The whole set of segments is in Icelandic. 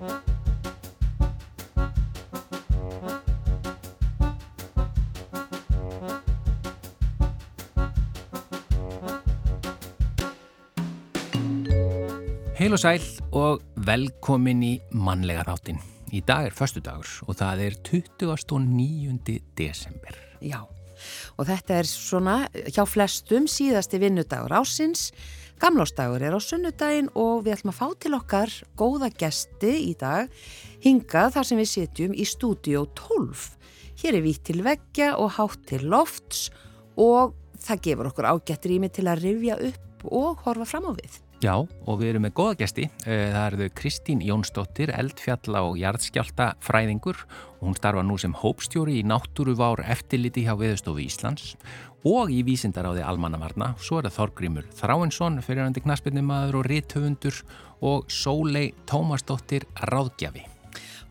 Heil og sæl og velkomin í mannlega þáttin. Í dag er förstu dagur og það er 29. desember. Já, og þetta er svona hjá flestum síðasti vinnudagur ásins. Gamlástagur er á sunnudaginn og við ætlum að fá til okkar góða gesti í dag hingað þar sem við sitjum í stúdíó 12. Hér er vitt til veggja og hátt til lofts og það gefur okkur ágætt rými til að rifja upp og horfa fram á við. Já, og við erum með goða gesti. Eh, það eru Kristín Jónsdóttir, eldfjalla og jarðskjálta fræðingur hún starfa nú sem hópstjóri í náttúruvár eftirliti hjá Viðstofu Íslands og í vísindaráði Almannavarna. Svo er það Þorgrymur Þráinsson, fyrirhandi knaspinnumadur og rithöfundur og Sólei Tómasdóttir Ráðgjafi.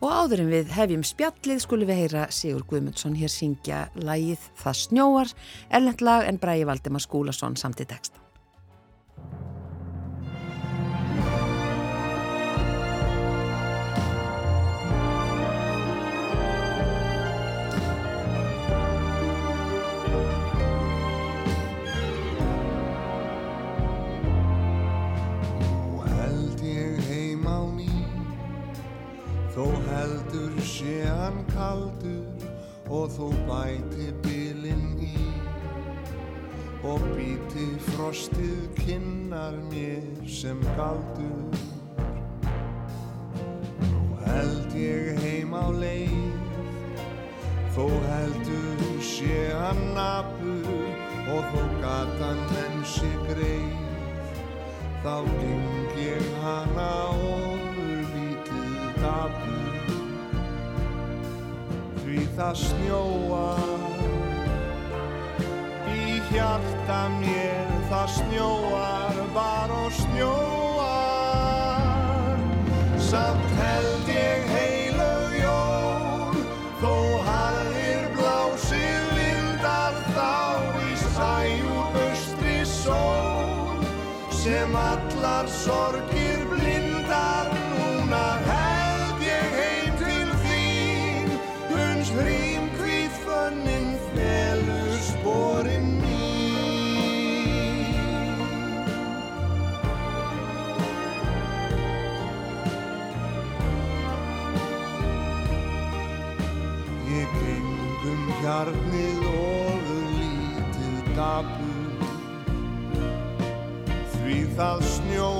Og áður en við hefjum spjallið skulum við heyra Sigur Guðmundsson hér syngja lægið Það snjóar, erlend lag en Bræi Valdemar Skúlason samt í texta. kaldur og þú bæti bylinn í. Og býti frostið kinnar mér sem galdur. Nú held ég heim á leið. Þó heldur sé hann nabur og þó gatan menn sé greið. Þá geng ég hana ofur það snjóar í hjarta mér það snjóar bara og snjóar. Samt held ég heilug jól þó harðir blásið vindar þá í sæjúr austri sól sem allar sorgir hjarnið ofur lítið dapur. Því það snjóar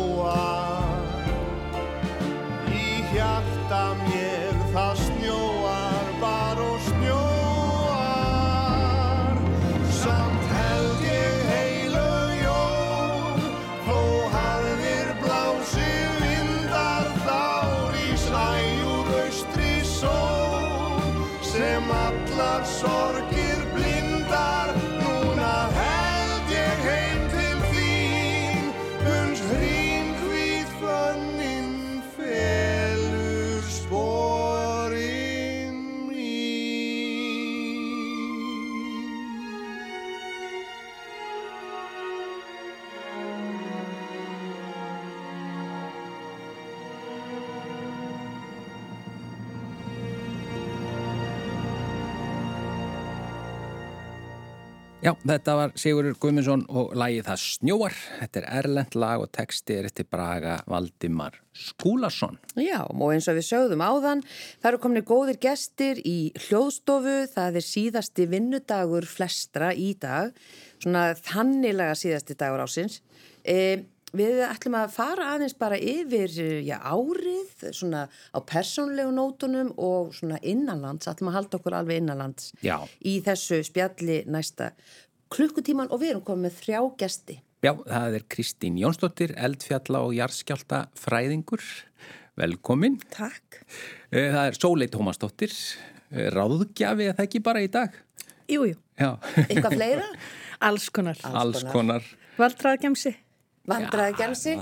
Já, þetta var Sigurður Guðmundsson og lagið Það snjóar. Þetta er erlend lag og texti er eftir Braga Valdimar Skúlason. Já, og eins og við sögðum áðan, það eru komin góðir gestir í hljóðstofu, það er síðasti vinnudagur flestra í dag, svona þannilega síðasti dagur ásins. E, við ætlum að fara aðeins bara yfir já, árið, svona á persónlegu nótunum og svona innanlands, ætlum að halda okkur alveg innanlands Já. í þessu spjalli næsta klukkutíman og við erum komið með þrjá gesti. Já, það er Kristín Jónsdóttir, eldfjalla og jarðskjálta fræðingur. Velkomin. Takk. Eh, Það er Sólei Tómasdóttir, eh, ráðgjafi eða ekki bara í dag. Jú, jú, Já, Eitthvað fleira? alls konar. alls konar. Valdraðgemsi. Vandraði gemsi?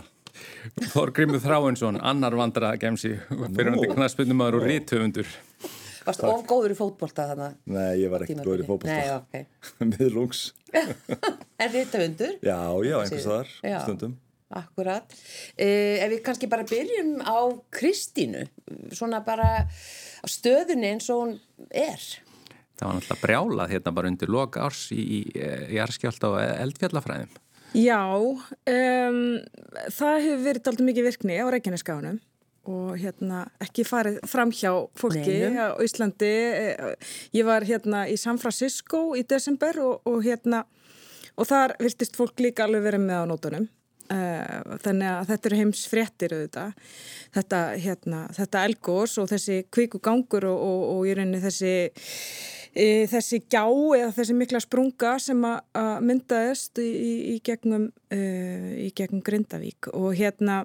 Þorgrimur Þráinsson, annar vandraðagemsi, fyrirhandi knaspunumadur og rithöfundur. Varst of góður í fótbolta þannig? Nei, ég var ekkert góður í Nei, fótbolta. ok. Miðlungs. En þetta undur? Já, já, einhvers þar, stundum. akkurat. Uh, ef við kannski bara byrjum á Kristínu, svona bara á stöðunni eins og hún er. Það var náttúrulega brjálað hérna bara undir loka árs í, í, í Jarskjálta og eldfjallafræðum. Já, um, það hefur verið aldrei mikið virkni á Reykjanesgáðunum og hérna ekki farið fram hjá fólki á Íslandi. Ég var hérna í San Francisco í desember og, og hérna og þar virtist fólk líka alveg verið með á nótunum. Uh, þannig að þetta eru heims fréttir auðvitað. Þetta, hérna, þetta elgós og þessi kvíkugangur og, og, og í rauninni þessi e, þessi gjá eða þessi mikla sprunga sem að að myndaðist í, í, í gegnum uh, í gegnum Grindavík og hérna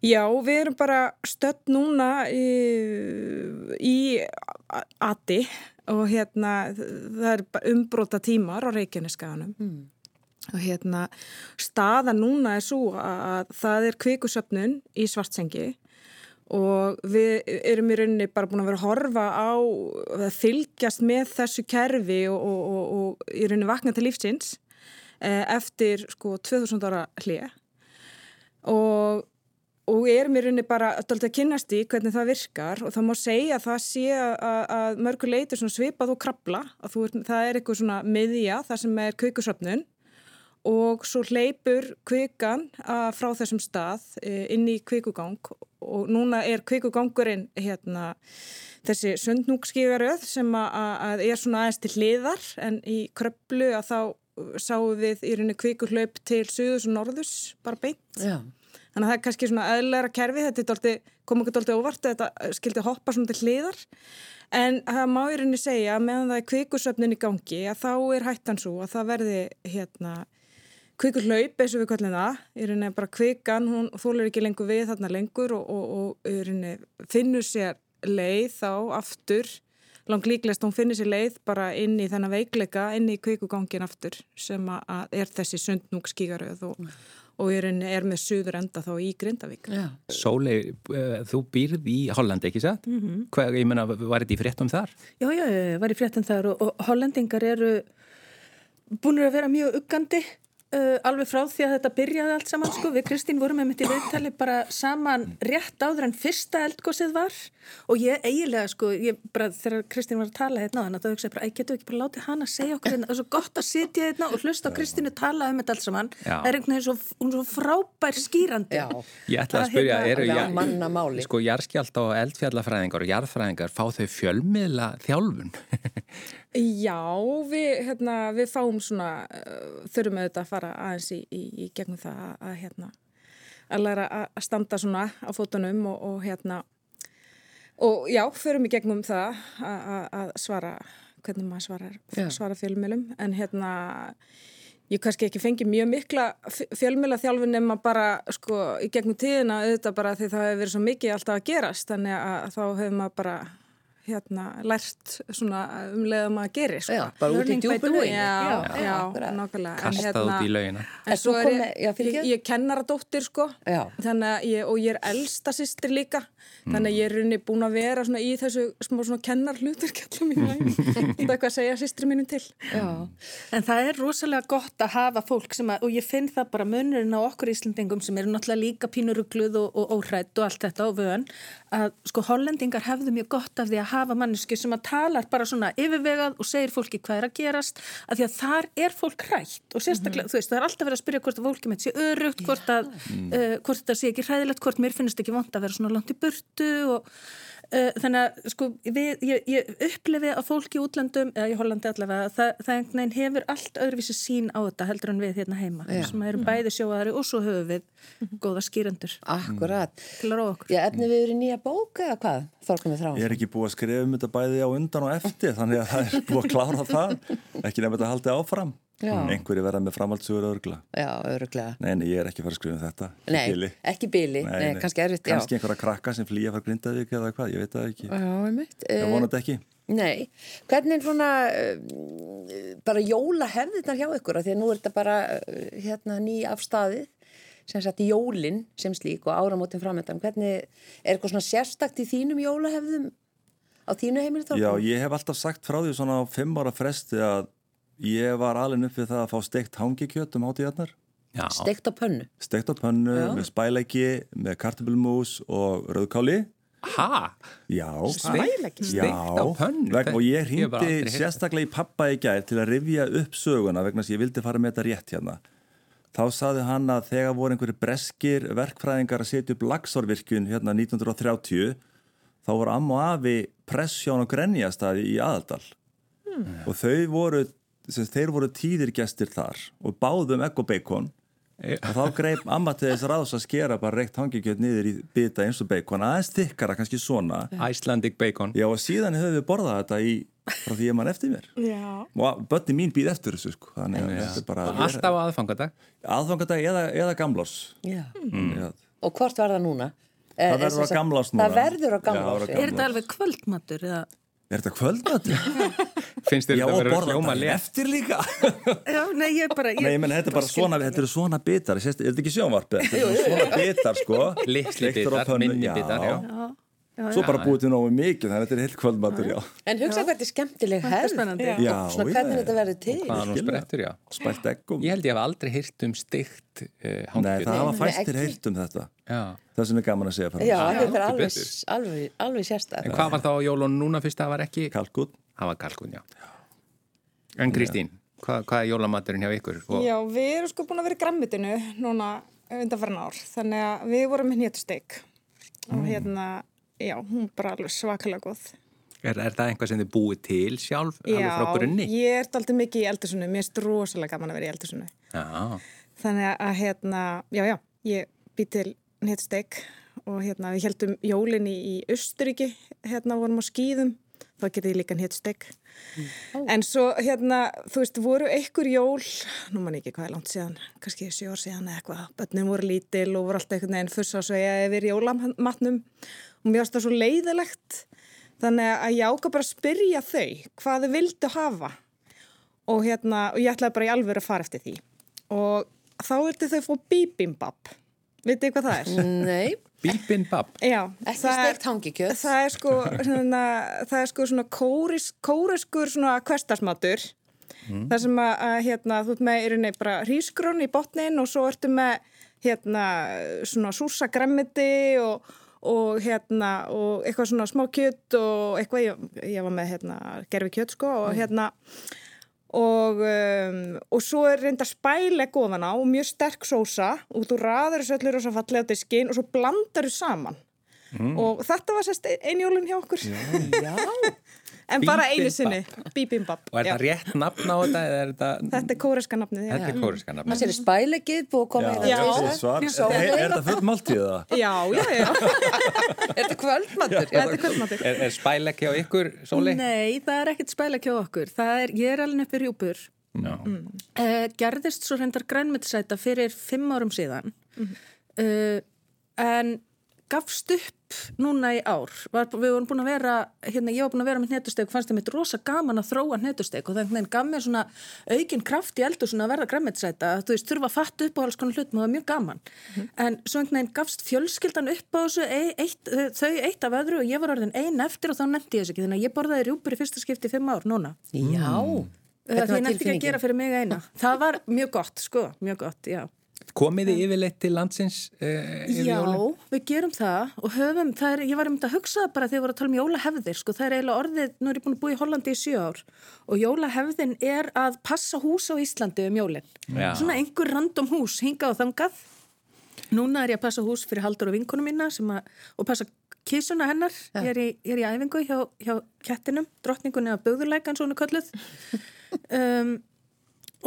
já, við erum bara stödd núna í, í a- Ati og hérna það er umbróta tímar á Reykjaneskaganum Mm. Og hérna staða núna er svo að það er kvikusöfnun í svartsengi og við erum í rauninni bara búin að vera að horfa á að fylgjast með þessu kerfi og, og, og, og í rauninni vakna til lífsins eh, eftir sko 2000 ára hlið og, og erum í rauninni bara að kynast í hvernig það virkar og það má segja að það sé að, að mörgur leiti svipað og krabla að er, það er eitthvað svona miðja það sem er kveikusöfnun og svo hleypur kvikan frá þessum stað eh, inn í kvikugang og núna er kvikugangurinn hérna, þessi sundnúkskígaröð sem að, að er svona aðeins til hliðar en í kröplu að þá sáum við í rauninni kvikuhlaup til suðus og norðus bara beint. Já. Þannig að það er kannski svona eðlæra kerfi, þetta kom ekki dálta óvart, þetta skildi hoppa svona til hliðar. En það má í rauninni segja meðan það er kvikusöfnin í gangi að þá er hættan svo að það verði hérna kvikulhlaup eins og við kallum það. Í rauninni bara kvikan, hún þólur ekki lengur við þarna lengur og, og, og í rauninni finnur sér leið þá aftur langt líklegast hún finnir sér leið bara inn í þennan veikleika, inn í kvikugangin aftur sem að er þessi sundnúkskígaröð og, og í rauninni er með suður enda þá í Grindavík. Já. Sólei, uh, þú býrð í Hollandi, ekki satt? Mm -hmm. Hvað, ég menna, var þetta í fréttum þar? Já, já, ég var í fréttum þar og, og hollendingar eru búinir að vera mjög uggandi uh, alveg frá því að þetta byrjaði allt saman sko. Við Kristín vorum með mitt í viðtali bara saman rétt áður en fyrsta eldgósið var og ég eiginlega sko, ég bara þegar Kristín var að tala hérna á að það hugsaði bara, ég getur ekki bara látið hana að segja okkur hérna, það er svo gott að sitja hérna og hlusta á Kristínu tala um þetta allt saman. Já. Það er einhvern veginn svo, er svo frábær skýrandi. Já. Ég ætla að spyrja, hérna- eru mannamáli. sko jarðskjálta og eldfjallafræðingar og jarðfræðingar fá þau fjölmiðla þjálfun? Já, við, hérna, við fáum svona, uh, þurfum auðvitað að fara aðeins í, í, í gegnum það að, að, hérna, að læra að standa svona á fótunum og, og hérna, og já, förum í gegnum það að, að, svara, hvernig maður svarar, Já. svara fjölmjölum, en hérna, ég kannski ekki fengi mjög mikla fjölmjöla þjálfun nema bara, sko, í gegnum tíðina auðvitað bara því það hefur verið svo mikið alltaf að gerast, þannig að þá hefur maður bara, hérna, lært svona um leiðum að geri, sko. Já, bara út í doing. Já, Já, já, nákvæmlega. En Kastað hérna- út í laugina? En svo er ég, ég, ég er kennaradóttir sko, ég, og ég er elsta sýstir líka, þannig að ég er runni búin að vera svona í þessu smá svona kennar hluturkjallum í læg, þetta eitthvað að segja sýstri mínum til. Já. En það er rosalega gott að hafa fólk sem að, og ég finn það bara munurinn á okkur Íslandingum sem eru náttúrulega líka pínurugluð og, og óhrætt og allt þetta og vön, að sko hollendingar hefðu mjög gott af því að hafa manneski sem að talar bara svona yfirvegað og segir fólki hvað er að gerast, að því að þar er fólk hrætt og sérstaklega, þú veist, það er alltaf verið að spyrja hvort að fólki með sé örugt, hvort að, uh, hvort þetta sé ekki hræðilegt, hvort mér finnst ekki vond að vera svona langt í burtu og þannig að sko við, ég, ég upplifi að fólk í útlandum eða í Hollandi allavega það, það hefur allt öðruvísi sín á þetta heldur en við hérna heima Já. sem eru bæði sjóaðari og svo höfum við góða skýrendur Akkurat. til að róa okkur. Já, efni við eru nýja bók eða hvað? Þorkum við þrá. Ég er ekki búið að skrifa um þetta bæði á undan og eftir þannig að það er búið að klára það ekki nefnir þetta haldið áfram. Einhverju verða með framhaldsugur örgla Já, öruglega. Nei, nei, ég er ekki að fara að skrifa um þetta ekki Nei, bili. ekki bíli. Nei, kannski erfitt. Kannski einhverja krakka sem flýja frá Grindavík eða hvað, ég veit það ekki Já, einmitt. Ég Eh, vonandi ekki Nei, hvernig svona uh, bara jólahefðirnar hjá ykkur af því að nú er þetta bara uh, hérna ný afstæðið sem sagt jólin sem slík og áramótin framöndan hvernig, er eitthvað svona sérstakt í þínum jólahefðum á þínu heimili þá? Já, ég hef alltaf sagt frá því svona á fimm ára fresti að ég var alveg upp við það að fá steikt hangikjöt um hátíðarnar Já. Steikt á pönnu. Steikt á pönnu með spælæki, með kartabulmús og rauðkáli. Ha? Já. Spæleggi? Já, Steikt á pönnu? vegna, og ég heyrt sérstaklega í pappa í gær til að rifja upp söguna vegna þess að ég vildi fara með þetta rétt hérna. Þá saði hann að þegar voru einhverju breskir verkfræðingar að setja upp lagsárvirkjun hérna 1930 þá voru amma og afi pressjón og grenjastæði í aðaldal og þau voru, sem, þeir voru tíðirgestir þar og báðum egg og bacon og þá greip amma til þess ráðs að skera bara reykt hangikjöt niður í bita eins og bacon aðeins þykkara, kannski svona Icelandic bacon Já og síðan höfum við borðað þetta í, frá því ég mann eftir mér Já. og börni mín býð eftir þessu sko. þannig að þetta er bara Alltaf á aðfangadag aðfangadag eða, eða gamlás Já. mm. Og hvort var það núna? Það Eh, verður á gamlás núna Það verður á gamlás. Er þetta alveg kvöldmatur? Eða? Er þetta kvöldmatur? Finnst þér Já þetta og að vera borða hljóma þetta létt? eftir líka Já, nei, ég bara... Ég, Nei, ég menn, þetta er bara svona, þetta eru svona bitar Sést, Er þetta ekki sjónvarpið? Þetta eru svona bitar, sko á bitar, minni já. bitar, já. Já, já, Svo bara búið til nógu mikið, þannig að þetta er heilt kvöldmatur, já. En hugsa hvað þetta er skemmtileg er hefð. Já, já, hvernig já. þetta verður til. Já. Spælt eggum Ég held ég hef aldrei hýrt um steikt uh, Nei, það hafa fæstir heilt um þetta. Já. Það sem er gaman að segja frá. Já, þessu. þetta er alveg, alveg, alveg sérstak. En hvað var þá á jólun núna fyrst? Að það var ekki Kalkút Það var kalkun, já. En Kristín, hvað, hvað er jólamaturinn hjá ykkur? Og, Já, við erum sko búin að vera í grammitinu núna undanfæran ár, þannig að við vorum með nétusteik og hérna, já, hún er bara alveg svakalega góð. er, er það einhvað sem þið búið til sjálf alveg frá grunni? ég er alltaf mikið í eldursunni, mér er rosalega gaman að vera í eldursunni. Já, Þannig að hérna, já, já, ég bý til nétusteik og hérna við heldum jólinni í Östuríki, hérna vorum á skýðum, þá getið ég líka nétusteik. En svo hérna, þú veist, voru einhver jól, nú man ekki hvað er langt síðan, kannski sjö ár síðan eða eitthvað, bönnin voru lítil og voru alltaf einhvern veginn fuss á svega yfir jólamatnum og mér varst það svo leiðilegt. Þannig að ég ákvað bara að spyrja þau hvað þau vildu hafa og hérna, og ég ætlaði bara í alvöru að fara eftir því. Og þá vildu þau fá bibimbap. Vitið hvað það er? Nei, bíbimbab Já. ekki steikt hangikjöt. Það er sko, svona, það er sko svona kóris, kóriskur svona kvestasmatur. Það sem að, að hérna, þú ert með í rauninni bara hrísgrón í botnin og svo ertu með hérna svona súsa gremmiti og, og hérna og eitthvað svona smá kjött og eitthvað, ég, ég var með hérna gerfi kjött sko og hérna og, um, og svo er reynda spæleg góðan á og mjög sterk sósa og þú raður þessu öllu rosa fallega á diskin og svo blandar þú saman. Og þetta var sérst einn jólun hjá okkur. Já, en bara einu sinni, bibimbap Og er það rétt nafn á þetta eða er þetta, þetta er kóreska nafnið þetta er kóriska nafn? það sér spælegið búið að koma hérna svar. Sóley. Er, er þetta full máltíð það? já, já, já, Er þetta kvöldmatur? þetta er kvöldmatur Er, er spæleggi á ykkur, Sóli? Nei, það er ekkert spæla hjá okkur. Það er, ég er alveg uppið rjúpur. Já. Uh, gerðist svo reyndar grænmyndisæta fyrir fimm árum síðan. Uh, en gafst upp núna í ár. Var, við vorum búin að vera, hérna, ég var búin að vera með hnetusteg, fannst það mitt rosa gaman að þróa hnetusteg og þannig gaf mér svona aukin kraft í eldur svona að verða grænmyndisæta. Þú veist, þurfa að fatta upp á alls konar hlutum og það var mjög gaman. En svo einhvern veginn gafst fjölskyldan upp á þessu, eitt, þau eitt af öðru og ég var orðin ein eftir og þá nefndi ég þess ekki. Þannig að ég borðaði rjúpur í fyrsta skipti fimm ár núna. Já. Það Hvernig því var ég nefndi ekki að tilfinningin? gera fyrir mig eina. Það var mjög gott, sko, mjög gott, já. Komið þið yfirleitt til landsins uh, yfir Já, jólin? við gerum það og höfum, það er, ég var um þetta að hugsa bara þegar við vorum að tala um jólahefðir, sko, það er eiginlega orðið, nú er ég búin að búa í Hollandi í sjö ár og jólahefðin er að passa hús á Íslandi um jólin. Já. Svona einhver random hús, hingað og þangað. Núna er ég að passa hús fyrir Haldur og vinkonu mína sem að, og passa kísuna hennar, ég er í, ég er í æfingu hjá, hjá kettinum, drottningunni af böðurleikan svona kölluð. um,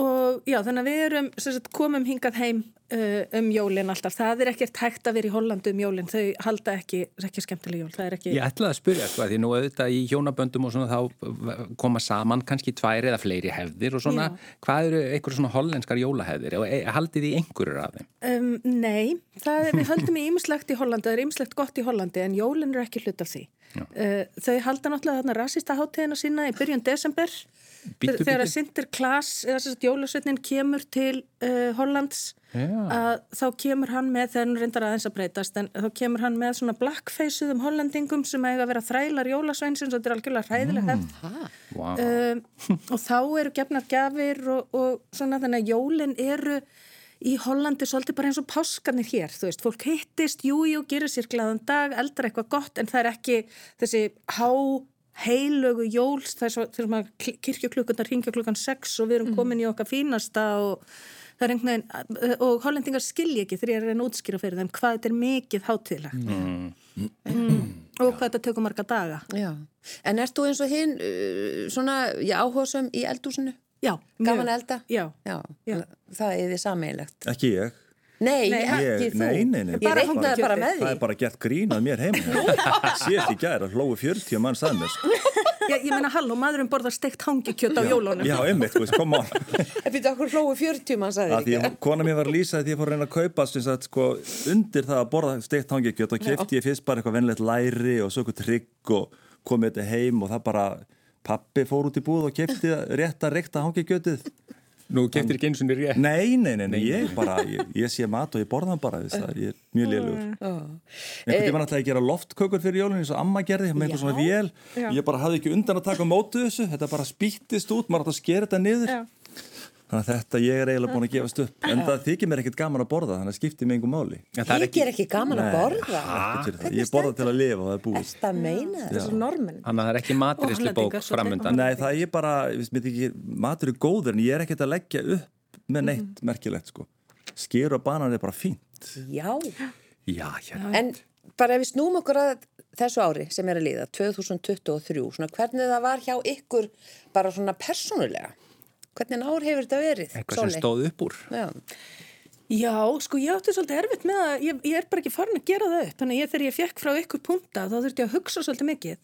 og já, þannig að við erum sagt, komum hingað heim uh, um jólin alltaf, það er ekkert hægt að vera í Hollandi um jólin, þau halda ekki er ekki skemmtileg jól, það er ekki Ég ætlaði að spyrja, sko, að því nú auðvitað í hjónaböndum og svona þá koma saman kannski tvær eða fleiri hefðir og svona, hvað eru einhverjum svona hollenskar jólahefðir? Og e, haldið í einhverjur af þeim? um, Nei, það er, við höldum í ýmislegt í Hollandi, það er ýmislegt gott í Hollandi en jólin eru ekki hlut af því. Uh, þau halda náttúrulega þarna rasista hátíðina sína í byrjun desember Bíddu, þegar að Sinterklaas eða þess að jólasveitnin kemur til uh, Hollands að þá kemur hann með, þegar hann reyndar aðeins að breytast en þá kemur hann með svona blackfaceðum hollendingum sem eiga að vera þrælar jólasveinsins og þetta er algjörlega hræðileg hefð Wow. um, og þá eru gefnar gafir og, og svona þannig að jólin eru í Hollandi svolítið bara eins og páskarnir hér, þú veist, fólk hittist, jújú, jú, gerir sér glaðan dag, eldar eitthvað gott en það er ekki þessi há heilögu jóls þess að kirkjuklukkunar ringja klukkan 6 og við erum komin í okkar fínasta og það er einhvern veginn og hollendingar skilji ekki þegar ég er að útskýra fyrir þeim hvað þetta er mikið hátíðlegt mm. mm. og hvað þetta tökur marga daga Já. En ert þú eins og hinn uh, svona, já, áhugasum í eldúsinu? Já, Gaman elda? Já. já. Það er því sameigilegt Ekki ég Nei, nei, ekki þú. Nei, nei, nei. Ég reiknaði bara með því. Það er bara gett grínað mér heima. Sést í gæra, hlóðu 40 mann mér. Sko. Já, ég menna, halló, maðurum borðar steikt hangikjöt á jólunum. Já, einmitt, þú veist, koma á. Það byrði okkur hlóðu 40 mann sagði því. Því kona mér var að lýsa því að ég fór að reyna að kaupa sagt, sko, undir það að borða steikt hangikjöt og kefti ég fyrst bara eitthvað vennlegt læri og svo eitthvað trygg og það Nú keftir ekki eins og nýri rétt. Nei, nei, nei, nei, ég bara, ég, ég sé mat og ég borða hann bara, þess að ég er mjög liðlugur. Einhvern tíma náttúrulega að gera loftkökur fyrir jólunni eins og amma gerði, með einhvern svona vél. Ég bara hafði ekki undan að taka mótu þessu, þetta bara spýttist út, maður átt að skera þetta niður. Já. Þannig að þetta ég er eiginlega búin að gefast upp. En það þykir mér ekkert gaman að borða Þannig að skipti mig einhver máli. Þykir ekki, ekki gaman að borða? Nei, ég borða til að lifa og það er búið. Er meina það er svo normin Þannig að það er ekki maturislu bók framöndan Nei, það er bara, ekki, matur er góður En ég er ekkert að leggja upp með neitt mm. merkilegt sko. Skýr og banan er bara fínt. Já, Já hérna. En bara ef við snúm okkur að þessu ári sem er að líða 2023, svona hvernig ár hefur þetta verið? Eitthvað Sóli? sem stóð upp úr. Já. Já, sko ég átti svolítið erfitt með að ég, ég er bara ekki farin að gera það upp þannig að ég, þegar ég fekk frá ykkur punta þá þurfti ég að hugsa svolítið mikið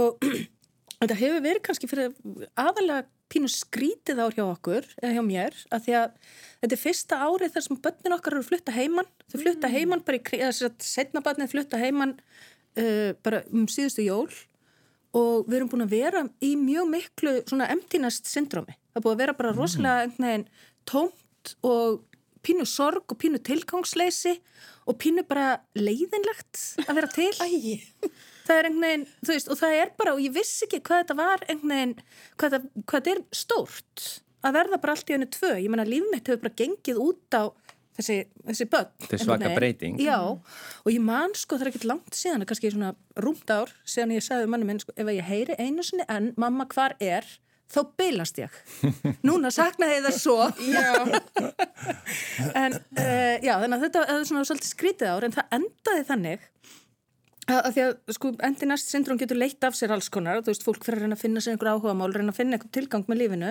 og þetta hefur verið kannski fyrir aðalega pínu skrítið ár hjá okkur eða hjá mér að því að þetta er fyrsta árið þar sem börnin okkar eru að flutta heimann þau flutta mm. heimann bara í, eða setna börnin flutta heimann uh, bara um síðustu jól og við erum búin að vera í mjög miklu svona emptinast syndromi það búið að vera bara mm. rosalega einhvern veginn tómt og pínu sorg og pínu tilgangsleysi og pínu bara leiðinlegt að vera til. Það er einhvern veginn, þú veist, og það er bara og ég vissi ekki hvað þetta var einhvern veginn hvað, það, hvað þetta er stórt að verða bara allt í önnu tvö, ég menna lífmitt hefur bara gengið út á þessi, þessi börn. Er svaka breyting. Já, og ég man sko það er ekkert langt síðan, kannski svona rúmt ár síðan ég sagði manni minn, sko, ef ég heyri einu sinni en mamma hvar er þá beilast ég. Núna saknaði það svo. en uh, já, þannig að þetta er svona svolítið skrítið ár en það endaði þannig að því að sko endinast syndróm getur leitt af sér alls konar, þú veist, fólk fyrir að reyna að finna sér einhver áhuga mál, reyna að finna einhver tilgang með lífinu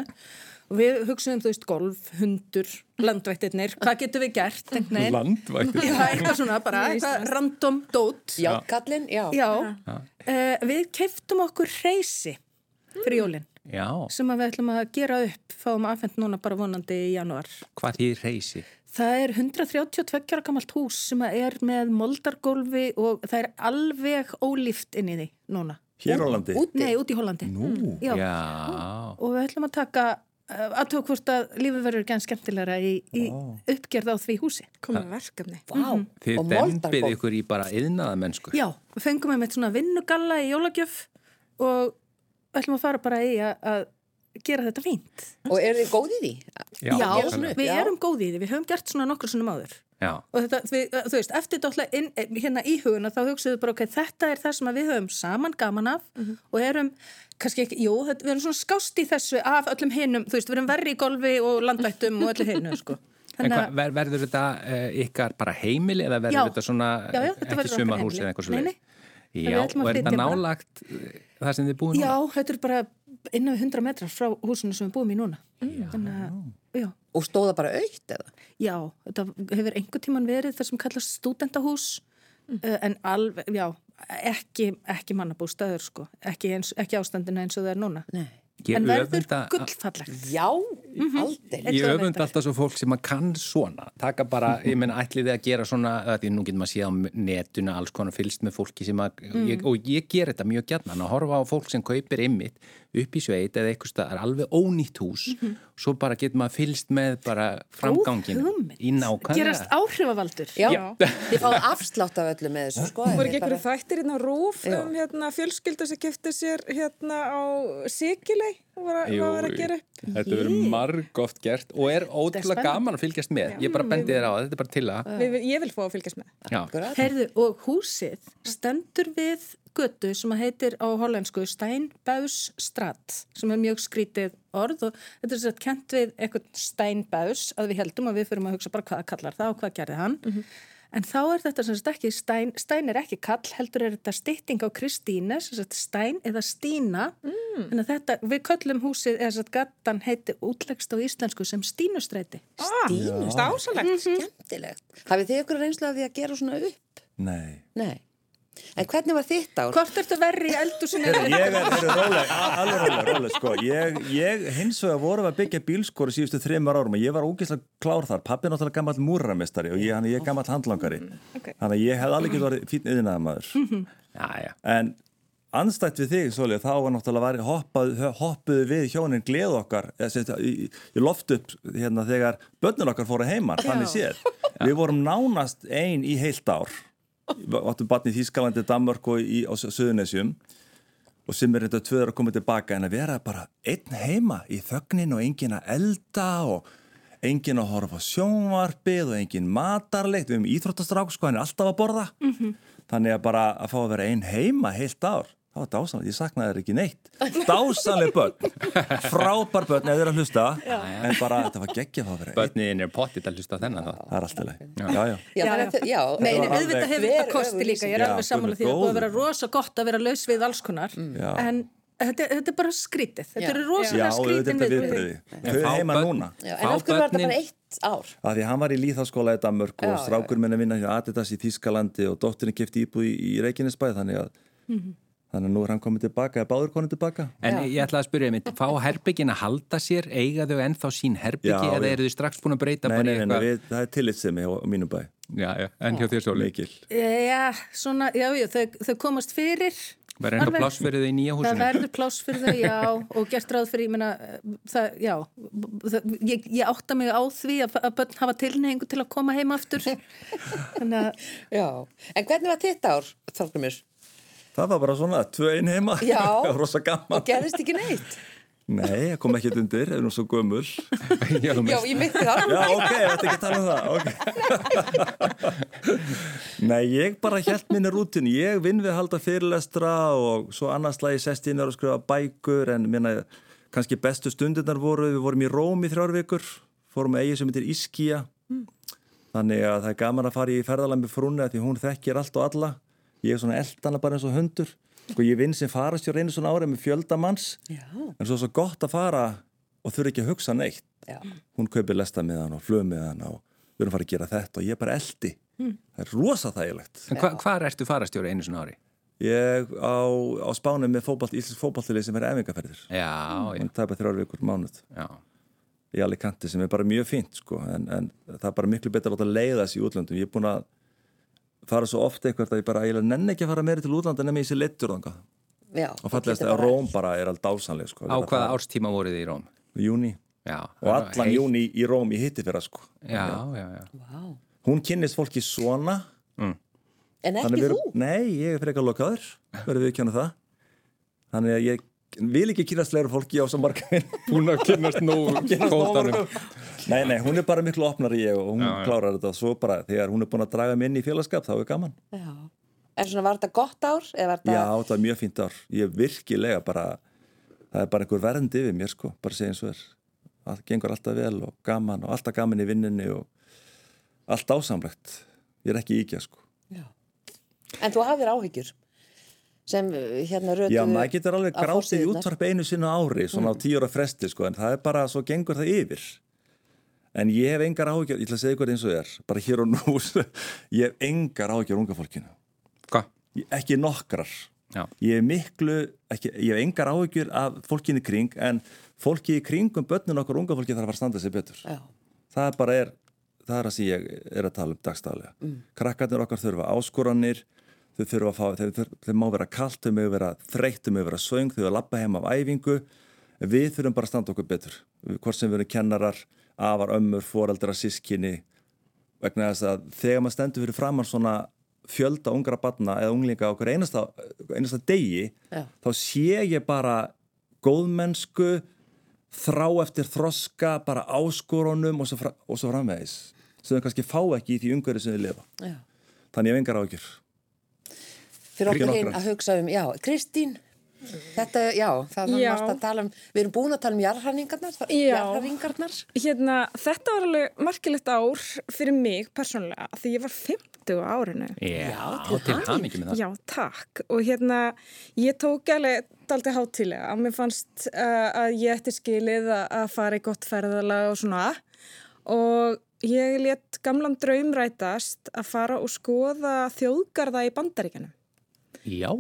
og við hugsaðum, þú veist, golf, hundur, landvættirnir, hvað getur við gert? Landvættirnir? Já, eitthvað svona bara, eitthvað random dót. Já, kallin, já. Já, já. Uh, við keftum okkur reysi fyrir jólinn. Já. Sem við ætlum að gera upp, fáum aðfend núna bara vonandi í januar. Hvað þýr reysi? Það er 132 ára gammalt hús sem er með moldargólfi og það er alveg ólíft inn í því núna. Hér á Hollandi? Nei, út í Hollandi. Nú, já. já. Og við ætlum að taka aðtók hvort að lífið verður gæðan skemmtilegra í, í uppgerð á því húsi komið verkefni wow. Þið dempið ykkur í bara yðnaða mennsku Já, við fengum með svona vinnugalla í jólagjöf og ætlum að fara bara í að gera þetta fínt Og eru þið góðið í því? Já, Já við Já. erum góðið í því, við höfum gert svona nokkur svona máður Já. og þetta, við, þú veist, eftir þetta alltaf hérna í huguna þá hugsaðum við bara ok, þetta er það sem við höfum saman gaman af mm -hmm. og erum kannski ekki, jú, þetta, við erum svona skást í þessu af öllum hinnum, þú veist, við erum verri í golfi og landvættum og öllu hinnu, sko En hva, ver, verður þetta uh, ykkar bara heimili eða verður já, þetta svona já, já, þetta ekki sumarhús eða eitthvað svona? Já, og er þetta nálagt eh, það sem þið búið núna? Já, þetta er bara innan við 100 metrar frá húsinu sem við búum í núna. Mm. Og stóða bara aukt eða? Já, þetta hefur einhver tíman verið það sem kallast stúdendahús mm. uh, en alveg, já, ekki, ekki mannabústaður sko, ekki, eins, ekki ástandina eins og það er núna. Nei. En verður gullfallegt Já, mm -hmm. aldrei Ég öfund alltaf svo fólk sem að kann svona taka bara, ég menn ætliði að gera svona því nú getur maður að sé á netuna alls konar fylst með fólki sem að, mm. ég, og ég ger þetta mjög gætnan að horfa á fólk sem kaupir ymmit upp í sveit eða eitthvað stað er alveg ónýtt hús. Svo bara getur maður fylst með bara framgangin í nákvæmlega. Gerast áhrifavaldur. Já, Já. þið fáðu afslátt af öllu með þessu sko. voru Þið ekki bara- einhverju þættir hérna rúf Já. um hérna, fjölskylda sem kefti sér hérna á Sikilei og var, að- gera upp? Þetta verður margóft gert og er ótrúlega gaman að fylgjast með. Ég bara bendi þér á það, þetta er bara til að ég vil fá að fylgjast með. Já. Heyrðu, og húsið stendur við götu sem að heitir á hollensku Steinbausstrat sem er mjög skrítið orð og þetta er sett kent við eitthvað Steinbaus að við heldum að við fyrir að hugsa bara hvað kallar það og hvað gerði hann en þá er þetta sem sagt ekki Stein, Stein er ekki kall, heldur er þetta stytting á Kristíne, sem sagt Stein eða Stína mm. en þetta, við köllum húsið, eða sagt gatan heiti útlegst á íslensku sem Stínustræti Stínu, Stásalegt skemmtilegt. Hafið þið ykkur reynslu af því að gera svona upp? Nei. Nei. En hvernig var þitt ár? Hvort ertu verri í eldusinu? Ég er, róleg, alveg róleg, róleg, sko. Ég, ég hins vegar vorum að byggja bílskóri síðustu þreymar árum og ég var ógeðslega klár þar. Pappi er náttúrulega gammal múrarmestari og ég, hann, ég er gammal handlangari. okay. Þannig að ég hef alveg getið verið fín yðinaða maður. Já, já. En anstætt við þig, Sólið, þá var náttúrulega hoppað, hoppuðu við hjónin gleð okkar í, í loft upp hérna, þegar börnun okkar fóru heimar, þannig séð. Við vorum nánast ein í heilt ár. Áttum barni í Þýskalandi, Danmark og í, á Suðunesjum og sem er þetta tvöður að koma tilbaka en að vera bara einn heima í þögnin og engin að elda og engin að horfa sjónvarpið og engin matarleikt, við hefum íþróttastrák sko, hann er alltaf að borða. Þannig að bara að fá að vera einn heima heilt ár það var dásanlega, ég saknaði þér ekki neitt. Dásanlega börn, frábær börn eða þeir að hlusta, en bara þetta var geggja að að vera Bönniðin er pottit að hlusta á þennan þá það er alltaf leið já, já, Já, Já, að já, nei, auðvitað hefur þetta kosti líka, ég er alveg Já, sammála því að það búið að vera rosa gott að vera laus við alls konar. Já. en þetta, þetta er bara skrítið, þetta Já. eru já, rosalega skrítin viðbröði þau er heima núna. Já, en af hverju var þetta börnin- bara eitt ár? að því hann var í líðháskóla í Danmörk Já, og já, strákur minn að vinna hjá Adidas í Þýskalandi og dóttirinn kefti íbúð í, í Reykjanesbæ þannig að þannig að nú er hann komið tilbaka, er báður konið tilbaka En Já. ég ætla að spyrja einmitt, fá herbyggin að halda sér, eiga þau ennþá sín herbyggi Já, eða eru þau strax búin að breyta Nei, nei, nei, við, það er tillitsemi á, á mínum bæ Já, já, en hjá þér svolítið. mikil Já, svona, já, já, þau, þau komast fyrir Verður eitthvað Alveg. pláss fyrir þau í nýja Það húsinu? verður pláss fyrir þau, já, og gert ráð fyrir, ég meina, það, já, það, ég, ég átta mig á því að, að börn hafa tilnehingu til að koma heim aftur. Þannig að, Já, en hvernig var þitt ár, Þorgrumur? Það var bara svona, tvö einn heima Já. rosa gaman Og gerðist ekki neitt? nei, það kom ekkert undir, er nú svo gömul Já, Já, ég myndi það. já, ok, þetta ekki að tala um það okay. nei, ég bara held minni rútin ég vinn við að halda fyrirlestra og svo annars lagi sest inn og skrifa bækur en minna, kannski bestu stundirnar voru, við vorum í Róm í þrjár vikur fórum með eigi sem heitir Iskía Þannig að það er gaman að fara í ferðalag með frúnni að því hún þekkir allt og alla. Ég er svona eldana bara eins og hundur. Sko ég vinn sem farastjór einu svona árið með fjöldamanns Já, en svo er svo gott að fara og þurfa ekki að hugsa neitt. já. Hún kaupir lestamiðan og flömiðan og við erum að fara að gera þetta og ég er bara eldi. Það er rosa þægilegt. En hva, hvað ertu farastjóri einu svona ári? Ég á, á spánu með fótball, íslensk fótballtilið sem er efingaferðir. Já, já, Það er bara þrjár vikur mánuð já. í Alicante sem er bara mjög fínt sko en, en það er bara miklu betur að láta leiða þessi í útlöndum. Ég er búin að fara svo oft eitthvað að ég bara eiginlega nenni ekki að fara meiri til útlanda nema ég sé leittur þangað. Já, Og fallegast að Róm bara er alveg dásanleg sko. Á hvaða árstíma voruð þið í Róm? Júni. Já. Og allan júni í Róm í hitti fyrir sko. Já, já, já. Vá. Hún kynnist fólki svona. En Þannig ekki við þú? Nei, ég er að lokaður. Verður við ekki hana það. Þannig að ég vil ekki kynast fleira fólki á svo marga minn. Búin að kynast nú Nei, nei, hún er bara miklu opnar í ég og hún Já, já. klárar þetta svo bara þegar hún er búin að draga mig inn í félagskap þá er gaman. Já. En svona var þetta gott ár? Eða var þetta... Já, það er mjög fínt ár. Ég er virkilega bara, það er bara einhver verðandi yfir mér sko, bara segja eins og er. Það gengur alltaf vel og gaman og alltaf gaman í vinninni og allt ásamlegt. Ég er ekki íkja sko. Já. En þú hafðir áhyggjur sem hérna rötuðu Já, maður getur alveg grátið í útvarp einu sinna ári, svona á tíu ára fresti sko, en það er bara, svo gengur það yfir. En ég hef engar áhyggjur, ég ætla að segja ykkur eins og er, bara hér og nú, ég hef engar áhyggjur unga fólkinu. Hvað? Ég- Ekki nokkrar. Já. Ég hef miklu, ekki, ég hef engar áhyggjur af fólkinu kring, en fólki í kringum börnin okkar unga fólki þarf að fara að standa sig betur. Já. Það bara er, það er að sem ég er að tala um dagstaflega. Mm. Krakkarnir okkar þurfa áskoranir, þau þurfa að fá, þau, þau, þau má vera kallt, þau má vera þreytt, þau má vera söng, þau má lappa heim af æfingu. Við þurfum bara að standa okkur betur. Hvort sem við erum kennarar, afar, ömmur foreldra, sískinni vegna þess að þegar maður stendur fyrir framann svona fjölda ungra barna eða unglinga okkur einasta, einasta degi Já. þá sé ég bara góðmennsku þrá eftir þroska bara áskorunum og svo, fra, og svo framvegis. Sem þau kannski fá ekki í því umhverju sem þau lifa. Já. þannig ég hef engar ágjur Fyrir okkur hinn að hugsa um, já, Kristín, þetta, já, það Já. varst að tala um, við erum búin að tala um jarðhæringarnar, Já. jarðhæringarnar. Hérna, þetta var alveg merkilegt ár fyrir mig persónlega því ég var 50 á árinu. Já, til til hamingju. hamingi með það. Já, takk. Og hérna, ég tók alveg daldi hátilega. Mér fannst uh, að ég ætti skilið að, að fara í gott ferðalag og svona. Og ég let gamlan draum rætast að fara og skoða þjóðgarða í bandaríkanum. Já,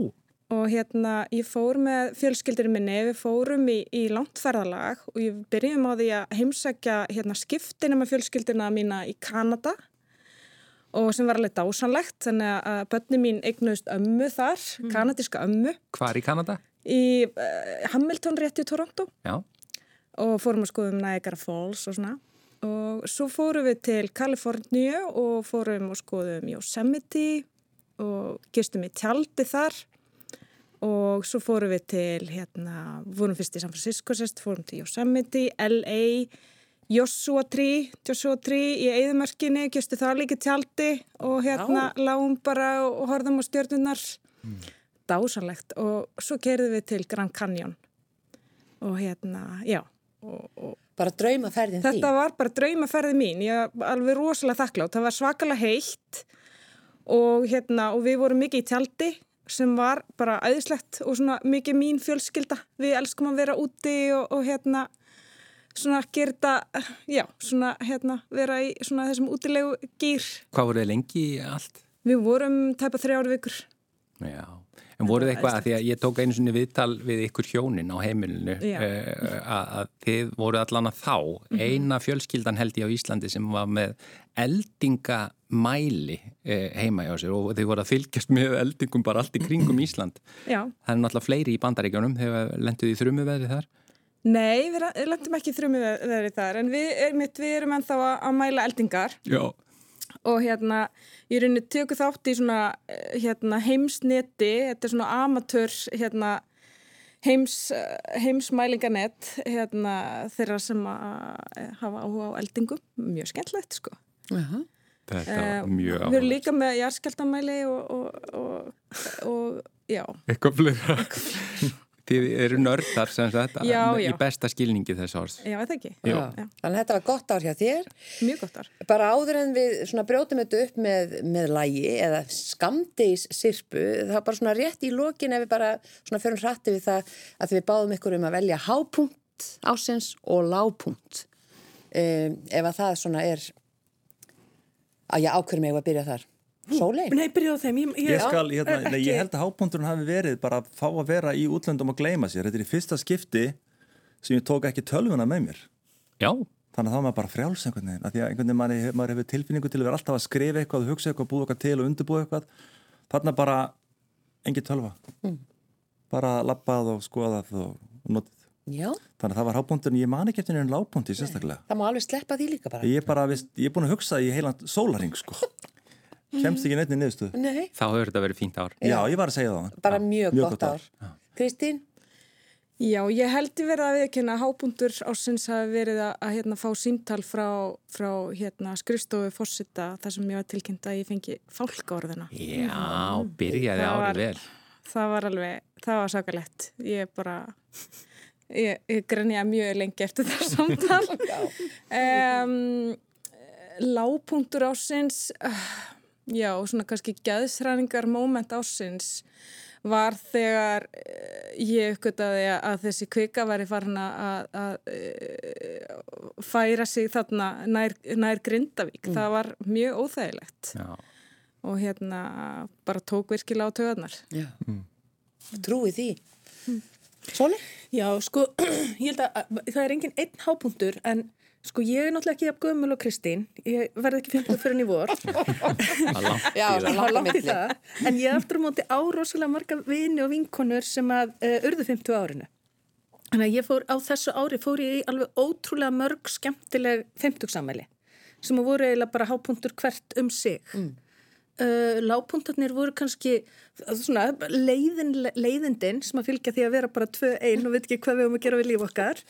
Og hérna, ég fór með fjölskyldurinn minni, við fórum í, í langt ferðalag og ég byrjum á því að heimsækja hérna, skiptina með fjölskyldina mína í Kanada og sem var alveg dásanlegt, þannig að börni mín eignuðust ömmu þar, kanadíska ömmu, hvar í Kanada? í uh, Hamilton rétt í Toronto. Já, og fórum að skoðum Niagara Falls og svona. Og svo fórum við til Kaliforníu og fórum og skoðum Yosemite og gistum í tjaldi þar. Og svo fórum við til, hérna, vorum fyrst í San Francisco sest, fórum til Yosemite, LA, Joshua Tree, Joshua Tree í Eðumörkinni, gistu það líka tjaldi og hérna lágum bara og horfðum á stjörnunar. Dásanlegt og svo kerðum við til Grand Canyon. Og hérna, já, og, og Bara draumaferðin þín. Þetta var bara draumaferði mín, ég var alveg rosalega þakklátt, það var svakalega heitt og, hérna, og við vorum mikið í tjaldi sem var bara æðislegt og svona mikið mín fjölskylda, við elskum að vera úti og, og hérna svona þetta, já, svona hérna vera í svona þessum útilegu gýr. hvað voruð þið lengi allt? Við vorum tæpa þrjár vikur. Já, en voruð þið eitthvað að því að ég tók einu svona viðtal við ykkur hjónin á heimilinu uh, að, þið voruð allan að þá. Eina fjölskyldan held ég á Íslandi sem var með eldingamæli uh, heima hjá sér og þið voruð að fylgjast með eldingum bara allt í kringum Ísland. Já. það er náttúrulega fleiri í bandaríkjónum þegar lenduð í þrumu veðri þar? Nei, við lendum ekki þrjumið verið þar, en við, einmitt, við erum ennþá að mæla eldingar. Já, og hérna, ég rauninni tökur þátt í svona eh, hérna, heimsneti, þetta er svona amatör hérna, heims, eh, heimsmælinganett hérna, þeirra sem að eh, hafa áhuga á eldingum, mjög skemmtlegt sko. Jaha. þetta var mjög Við erum líka með jarðskjaldamæli og, og, og, og já, Eitthvað fleira Þið eru nördar sem þetta Já, já. í besta skilningi þess orð já, það ekki. Þannig að þetta var gott ár hjá þér. mjög gott ár. Bara áður en við svona brjótum þetta upp með, með lægi eða skamdeis sirpu, það var bara svona rétt í lokin ef við bara svona förum hratti við það að við báðum ykkur um að velja hápunkt ásins og lápunkt. Um, ef að það svona er að ég ákveður mig að byrja þar. Sólei? Nei, byrja á þeim. Ég, ég, Ég, skal, hérna, nei, ég held að hábúndurinn hafi verið bara að fá að vera í útlöndum og gleyma sér. Þetta er í fyrsta skipti sem ég tók ekki tölvuna með mér. Já, Þannig að þá er maður bara frjáls einhvern veginn. Af Því að einhvern veginn maður, maður hefur tilfinningu til að vera alltaf að skrifa eitthvað hugsa eitthvað, búa eitthvað til og undirbúa eitthvað. Þarna bara engin tölva. Bara labbað og skoðað og, notið. Já, Þannig að það var hábúndurinn, ég man ekki eftir einhvern lábúndi sérstaklega. það má alveg sleppa því líka bara. Ég er bara, ég er búin að hugsa í heilan sólaring, sko. Kemst ekki neitt í niðurstöðu. Nei, þá hefur þetta verið fínt ár Já, ég var að segja það. bara Já, mjög, gott ár. Kristín? Já, ég held ég verið að viðkynna að hábúndur ásins hafi verið að, að hérna, fá símtal frá, frá hérna, skrifstofu fórsita þar sem ég var tilkynnt að ég fengi fálkaorðina. Já, byrjaði Það árið var- vel Það var alveg, það var sakalett. Ég bara, ég, ég grenja mjög lengi eftir það samtal. um, lágpunktur ásins, uh, já, svona kannski gæðsræningar moment ásins var þegar eh, ég uppgötaði að þessi kvika væri farin að, að eh, færa sig þarna nær, nær Grindavík. Það var mjög óþægilegt Já, og hérna bara tók virkilega á töðarnar. Já. Trúi því. Sólei? Já, sko, ég held að að það er engin einn hápunktur en Sko ég er náttúrulega ekki af gömul og Kristín, ég verði ekki 50 fyrir nývor. Já, það er langt í það. En ég aftur á móti á rosalega marga vini og vinkonur sem að uh, urðu 50 árinu. Þannig að ég fór á þessu ári, fór ég í alveg ótrúlega mörg skemmtileg 50 samæli sem voru eiginlega bara hápunktur hvert um sig. Mm. Uh, lágpuntarnir voru kannski svona, leiðin, leiðindin sem að fylgja því að vera bara tvö einn og veit ekki hvað við höfum að gera við líf okkar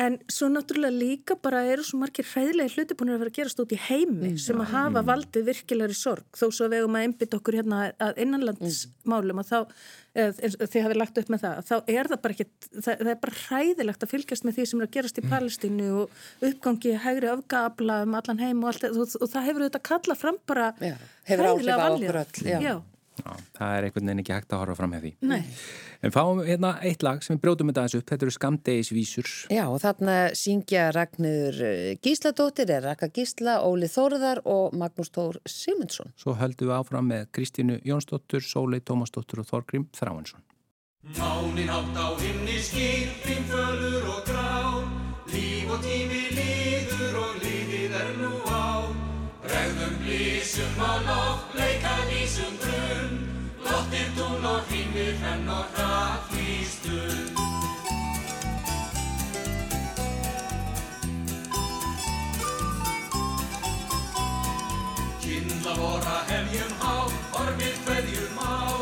En svo náttúrulega líka bara eru svo margir hræðilegi hluti búin að vera að gerast út í heimi mm, sem að hafa valdið virkilegri sorg. Þó svo hefum að einbytta okkur hérna að innanlandsmálum og þá, þið hafið lagt upp með það, þá er það bara ekki, það, það er bara hræðilegt að fylgjast með því sem er að gerast í mm. Palestínu og uppgangi hægri öfgabla um allan heim og allt og, og það hefur auðvitað kallað fram bara já, hræðilega valja. Já, það er einhvern veginn ekki hægt að horfa fram með því. Nei. En fáum hérna eitt lag sem við bróðum þetta aðeins upp, þetta eru Skamdegisvísur. Já, og þarna syngja Ragnur eh, Gísladóttir, er Raka Gísla, Óli Þórðar og Magnús Tór Simundsson. Svo höldum við áfram með Kristínu Jónsdóttur, Sólei Tómasdóttur og Þorgrím Þráinsson. Mánin átt á himni skipting, fölur og grá, líf og tími líður og lífið er nú á. Bregðum lísum á loft, henn og hratt í stund. Kynla vorra hefjum há, ormið hverjum á.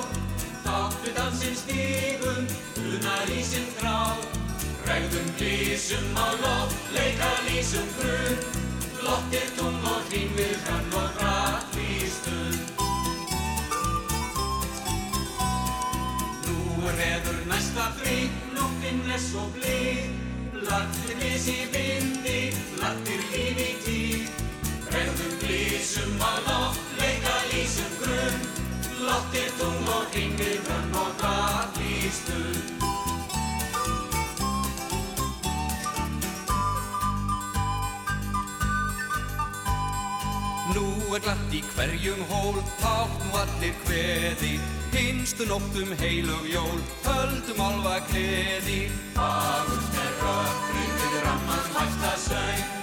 Þáttu dansinn stígum, unar í sinn grá. Rægðum lísum á loft, leika lísum grunn. Lottir tún og hringir henn og hratt í næsta frí, nóttinn er svo blíð. Lagtir viss í vindi, lagtir líf í tíð. Bregðum lísum á loft, leika lísum grunn. Lottir tung og ringir grunn og græt í stund. Nú er glatt í hverjum hól, tátt nú allir hveði. Hinstu nóttum heilug jól, höldum alva gleði. Fagurt er rökkrið við ramman hætta söng,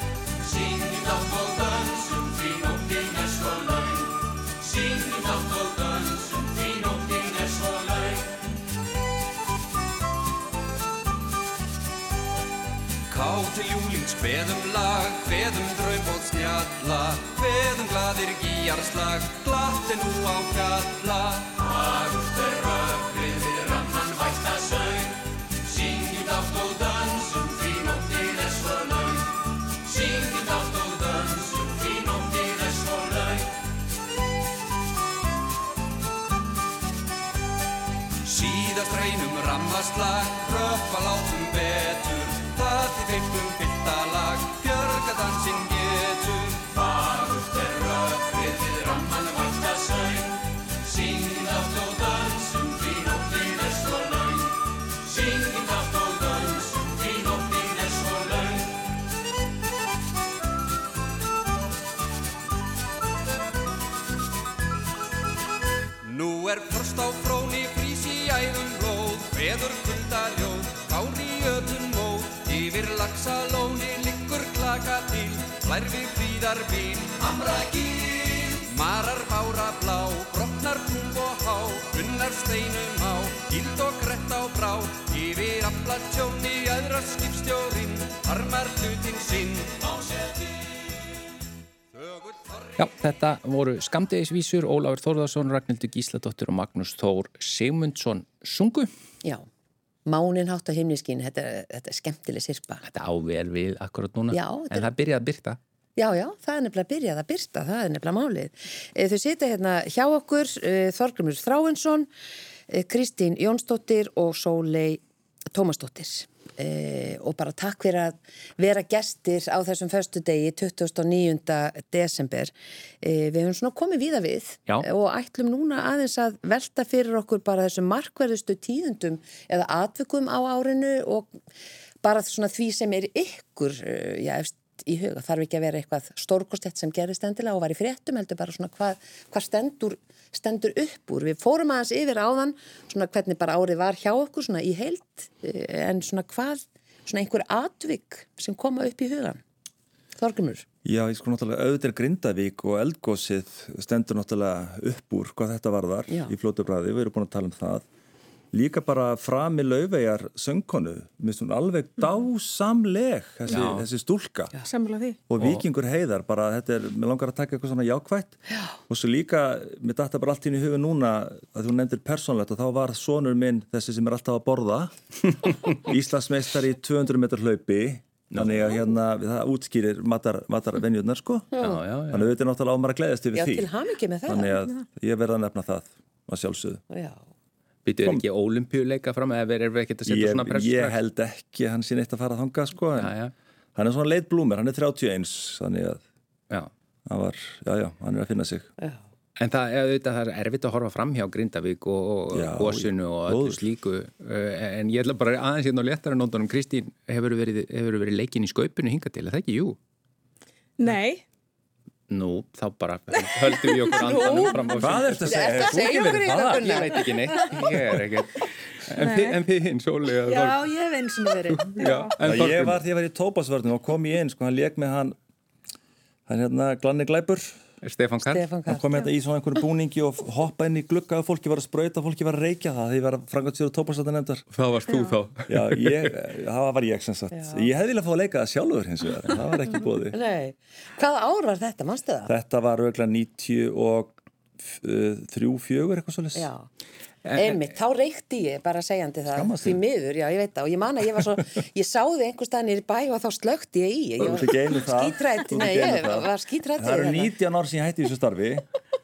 til júlings hveðum lag, hveðum draum og snjalla, hveðum gladir gíjarslag, glatt er nú á fjalla. Fagurt er rökkrið við ramman væsta söng Syngjum dátt og dansum því nóttin er svo laung Syngjum dátt og dansum því nóttin er svo laung Síðast reynum rammaslag Rökva látum Veður kuldaljóð, ár í ötun móð Yfir lagsalóni liggur klaka til Blær við fríðar bíl, amra gíl Marar bára blá, brotnar tung og há, unnar steinum á, gild og grett á brá, yfir afla tjóni aðra skipstjórin, harmar hlutin sinn. Á seti. Já, þetta voru skamdegisvísur, Ólafur Þórðarsson, Ragnhildur Gísladóttir og Magnús Þór Sigmundsson sungu. Já, mánin hátt á himniskín, þetta, þetta er skemmtileg sirpa. Þetta áver við akkurat núna, Já, en það byrjaði að byrta. Já, já, það er nefnilega að byrjað að byrsta, það er nefnilega málið. Eh, þau sita hérna hjá okkur, eh, Þorgrymur Þráinsson, eh, Kristín Jónsdóttir og Sólei Tómasdóttir. E, og bara takk fyrir að vera gestir á þessum förstu degi 29. desember. E, við hefum svona komið víða við Já. og ætlum núna aðeins að velta fyrir okkur bara þessum markverðustu tíðundum eða atvikum á árinu og bara því sem er ykkur, já, eftir í huga. Þarf ekki að vera eitthvað stórkostett sem gerist endilega og var í fréttum heldur bara svona hvað, hvað stendur, stendur upp úr. Við fórum aðeins yfir áðan svona hvernig bara árið var hjá okkur svona í heilt en svona hvað, svona einhver atvik sem koma upp í hugan. Þorgrymur? Já, ég sko náttúrulega auðvitað Grindavík og eldgósið stendur náttúrulega upp úr hvað þetta varðar Já. í flótu bræði, við erum búin að tala um það. Líka bara frami laufeyjar söngkonu, minnst hún alveg dásamleg, þessi, Já. þessi stúlka. Sammála því. Og vikingur heiðar, bara þetta er, mér langar að taka eitthvað svona jákvætt. Já. Og svo líka, mér datta bara allt inn í huga núna að þú nefndir persónlegt og þá var sonur minn þessi sem er alltaf að borða, Íslandsmeistar í 200 metrar hlaupi, þannig að hérna, það útskýrir matar, matarvenjurnar sko. Já, já, já. Þannig að þetta er náttúrulega á maður að gleðast yfir Já, því. til hamingi með það. Þannig að ég verða að nefna það að sjálfsögðu. Býtu er ekki ólimpíuleika fram eða erum við ekkert að setja svona pressu? ég held ekki að hann sé neitt að fara að þanga sko. En Já, já, hann er svona leit blúmer, hann er 31, þannig að já. hann var, já, já, hann er að finna sig. Já. En það, auðvitað, það er erfitt að horfa fram hjá Grindavík og, og gósinu og öllu slíku uh, en ég ætla bara aðeins hérna á léttara nóndunum Kristín, hefur verið, hefur verið leikin í skaupinu hinga til, er það ekki? Jú. Nei, Nú, þá bara höldum við okkur andanum fram á Hvað ertu að segja? Ertu að Hefur þú segja ekki okkur verið það? Ég veit ekki neitt, ég er ekkert En, þi- en þið hinn, Sóli eða Já, ég hef eins og verið. Já, en Já, ég var því að ég var í tópasvörnum og kom ég inn, sko, hann leik með hann hann hérna Glanni Glæpur Stefán Karl. Hann kom hérna í svona einhverju búningi og hoppa inn í glugga og fólki var að sprauta og fólki var að reykja það því ég var að frangast sér á tópasvörðan nefndar Það varst þú þá. Já, ég, það var ég sem sagt. Ég hefði viljað fá að leika það sjálfur hins vegar það var ekki bóði Nei. Hvaða ár var þetta, mannstu það? Þetta var auðvitað 90 og uh, þrjú, fjögur eitthvað svolítið Já. Einmitt, þá reykti ég bara segjandi það Skammast því miður, já ég veit það. Og ég man að ég var svo, ég sáði einhver staðin í bæ og þá slökti ég í. Ég það. skítrætt, nei ég það. var skítrætt Það eru 19 ár sem ég hætti þessu starfi.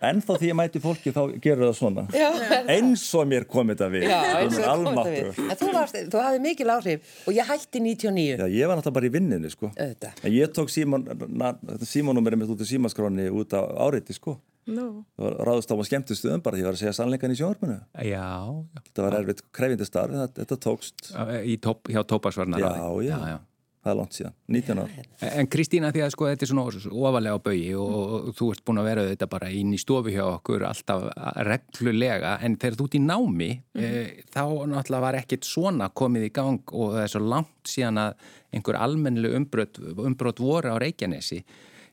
En þá því ég mæti fólki þá gerur það svona. Já, eins og mér kom þetta við. Já, Það eins og kom þetta almáttugur. við. En þú, þú hafði mikil áhrif og ég hætti 99 Já, ég var náttúrulega bara í vinninu sko. Auðvitað. En ég tók símónúmerið mitt út í símaskráni út á áreiti sko var ráðust á maður skemmtustuðum bara því ég var að segja sannleikan í sjónvarpinu. Já, Þetta var erfitt krefindi starf, þetta, þetta tókst. Já í top, hjá já, það er langt síðan, 19 ár. En Kristína, því að sko þetta er svona ofalega á baui og, og þú ert búin að vera þetta bara inn í stofu hjá okkur alltaf reglulega en þegar þú ert í námi e, þá náttúrulega var ekkit svona komið í gang og það er svo langt síðan að einhver almennileg umbrot, umbrot voru á Reykjanesi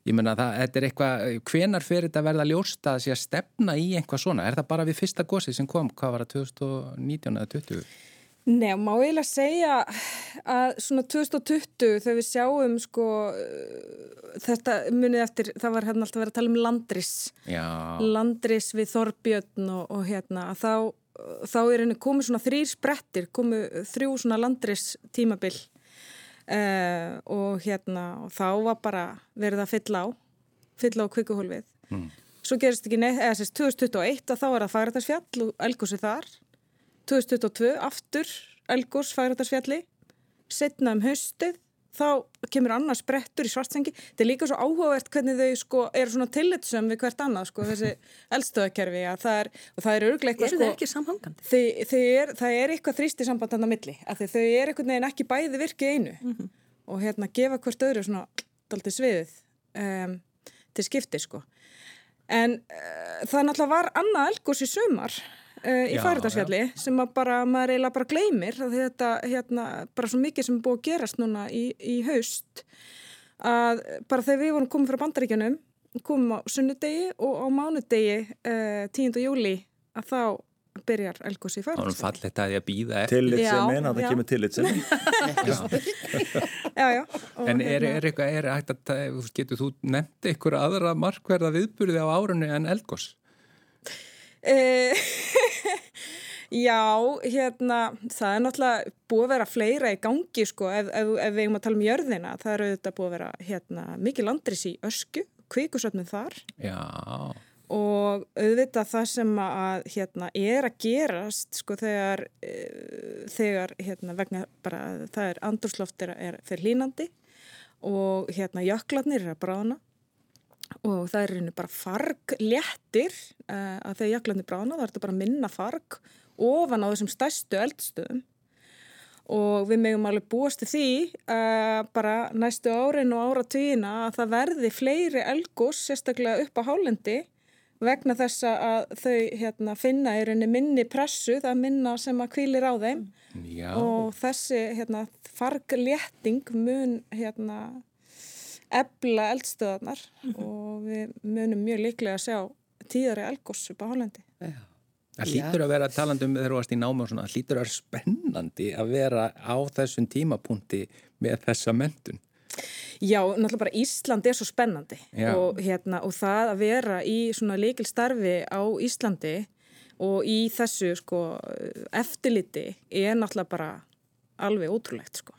Ég meina það, þetta er eitthvað, hvenar fyrir þetta verða ljóst að sé að stefna í einhvað svona? Er það bara við fyrsta gósi sem kom, hvað var það, 2019 eða 20? Nei, má eiginlega segja að svona 2020 þegar við sjáum sko þetta munið eftir, það var hérna alltaf verið að tala um landris, Já, landris við Þorbjörn og, og hérna að þá, þá er henni komið svona þrýr sprettir, komið þrjú svona landris tímabil uh, og hérna og þá var bara verið að fylla á, fylla á kvikuhólfið. Svo gerist ekki neitt, eða sérst 2021 að þá er það fagrættarsfjall og elgósi þar. 2022 aftur Elgós færatasfjalli setna um haustið þá kemur annars brettur í svartsengi þetta er líka svo áhugavert hvernig þau sko eru svona tillitsum við hvert annað sko þessi eldstöðakerfi að það er og það er eitthvað það sko þau, þau er, það er eitthvað þrýsti samband þannig að milli því þau er einhvern veginn ekki bæði virkið einu. Og hérna gefa hvert öðru svona daldi sviðið um, til skipti sko. En uh, það náttúrulega var annað elgós í sumar uh, í Já, færitarsfjalli sem að bara, maður eiginlega bara gleymir því þetta hérna bara svo mikið sem er búið að gerast núna í, í haust að bara þegar við vorum komið frá bandaríkjanum komum á sunnudegi og á mánudegi uh, 10. júli að þá byrjar elgós í það var færitarsfjalli fallegt að að býða eftir. Tillitsemin, að það já. kemur tillitsemin já, já, og En er, hérna- er eitthvað, er að, getur þú nefnt ykkur aðra markverða viðburði á árunni en Elgos? Eh, Já, hérna, það er náttúrulega búið að vera fleira í gangi sko ef, ef, ef við eigum að tala um jörðina. Það er auðvitað búið að vera hérna, mikið landris í ösku, kvikusöfnum þar Já, og auðvitað það sem að hérna, er að gerast sko þegar, e, þegar hérna, vegna bara það er andurslóft er, er fyrir hlínandi og hérna jöklarnir er að brána og það er einu bara farg léttir uh, að þegar jöklarnir brána það er þetta bara minna farg ofan á þessum stærstu eldstöðum. Og við megum alveg búast til því uh, bara næstu árin og áratvíina að það verði fleiri elgós sérstaklega upp á hálendi vegna þess að þau hérna, finna í rauninni minni pressu, það er minna sem að kvílir á þeim. Já, og þessi hérna, farglétting mun hérna, ebla eldstöðarnar og við munum mjög líklega að sjá tíðari elgós upp á Hollandi. Það hlýtur að vera talandum þegar þú varst í náma og svona, hlýtur að vera spennandi að vera á þessum tímapunkti með þessa mentun. Já, náttúrulega bara Ísland er svo spennandi og, hérna, og það að vera í svona leikil starfi á Íslandi og í þessu sko, eftirliti er náttúrulega bara alveg ótrúlegt sko.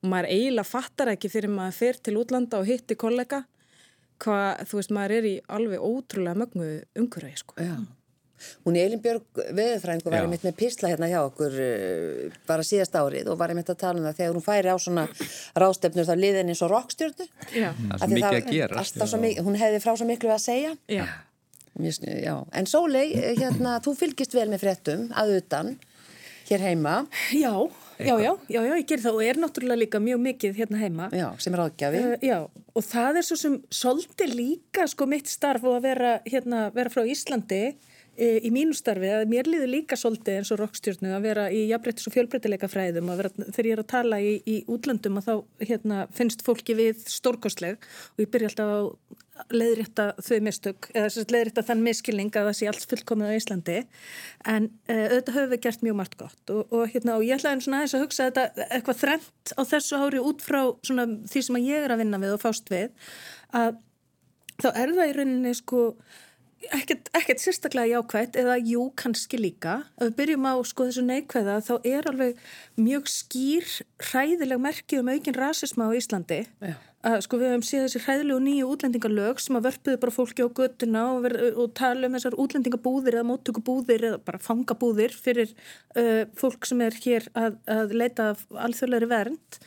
Og maður eiginlega fattar ekki fyrir maður fer til útlanda og hitti kollega hvað, þú veist, maður er í alveg ótrúlega mögnu umhverfið sko. Já. Hún Elin Björg Veðurfrængu var einmitt með písla hérna hjá okkur uh, bara síðast árið og var einmitt að tala um það þegar hún færi á svona rástefnur þá liðin eins og rockstjórnu. Já. Það er svo mikið að gera. Mikið, hún hefði frá svo miklu að segja. Já. Já. En Sólei, hérna, þú fylgist vel með fréttum að utan hér heima. Já, já, já, já, já, ég ger það og er náttúrulega líka mjög mikið hérna heima. Já, sem er áðgjafi. Uh, já, og það er svo sem svolítið líka sko mitt starf og að vera, hérna, vera frá Íslandi í mínu starfi að mér liður líka svolítið eins og rokkstjórnu að vera í jafnbrettis og fjölbreytileika fræðum og vera, þegar ég er að tala í, í útlöndum að þá hérna, finnst fólki við stórkostleg og ég byrja alltaf að leiðrétta þau mistök eða leiðrétta þann miskilning að það sé alls fullkomið á Íslandi. En uh, auðvitað höfum við gert mjög margt gott og, og, hérna, og ég ætlaði einn svona aðeins að hugsa þetta eitthvað þrengt á þessu ári út frá svona, því sem ég er að vinna við og fást við að þá er það í rauninni sko ekkert, sérstaklega jákvægt eða jú kannski líka. Ef við byrjum á sko þessu neikvæða þá er alveg mjög skýr hræðileg merkið um aukinn rasisma á Íslandi. Já. að sko við hefum séð þessi hræðilegu nýju útlendingarlög sem að vörpuðu bara fólki á göttuna og, og tala um þessar útlendingabúðir eða móttökubúðir eða bara fangabúðir fyrir uh, fólk sem er hér að, að leita alþjóðleiri vernd.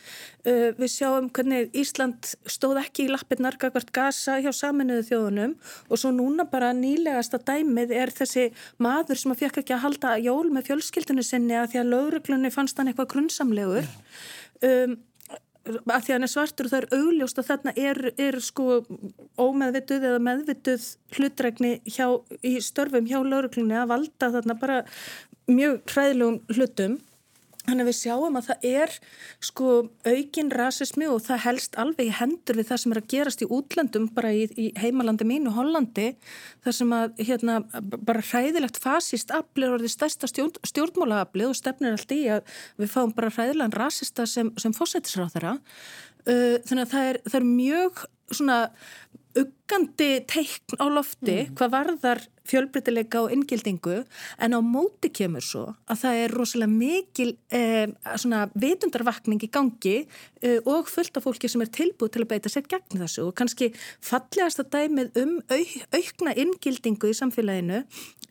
Uh, við sjáum hvernig Ísland stóð ekki í lappirnar gagvart gasa hjá saminuðu þjóðunum og svo núna bara nýlegasta dæmið er þessi maður sem að fekk ekki að halda jól með fjölskyldinu sinni að því að lögreglunni fannst hann eitthvað grunnsamlegur. Um, að því að hann er svartur og það er augljóst að þarna er, er sko ómeðvituð eða meðvituð hlutregni hjá, í störfum hjá lauruglunni að valda þarna bara mjög hræðilegum hlutum Þannig að við sjáum að það er sko aukin rasismi og það helst alveg í hendur við það sem er að gerast í útlöndum bara í, í heimalandi mínu Hollandi þar sem að hérna bara hræðilegt fasist afli er orðið stærsta stjórn, stjórnmálaafli og stefnir allt í að við fáum bara hræðilegan rasista sem, sem fósætisráð þeirra. Uh, þannig að það er, það er mjög svona uggandi teikn á lofti mm. hvað varðar fjölbreytileika og inngildingu en á móti kemur svo að það er rosalega mikil eh, svona vitundarvakning í gangi eh, og fullt af fólki sem er tilbúið til að beita sér gegn þessu og kannski fallegast að dæmið um au, aukna inngildingu í samfélaginu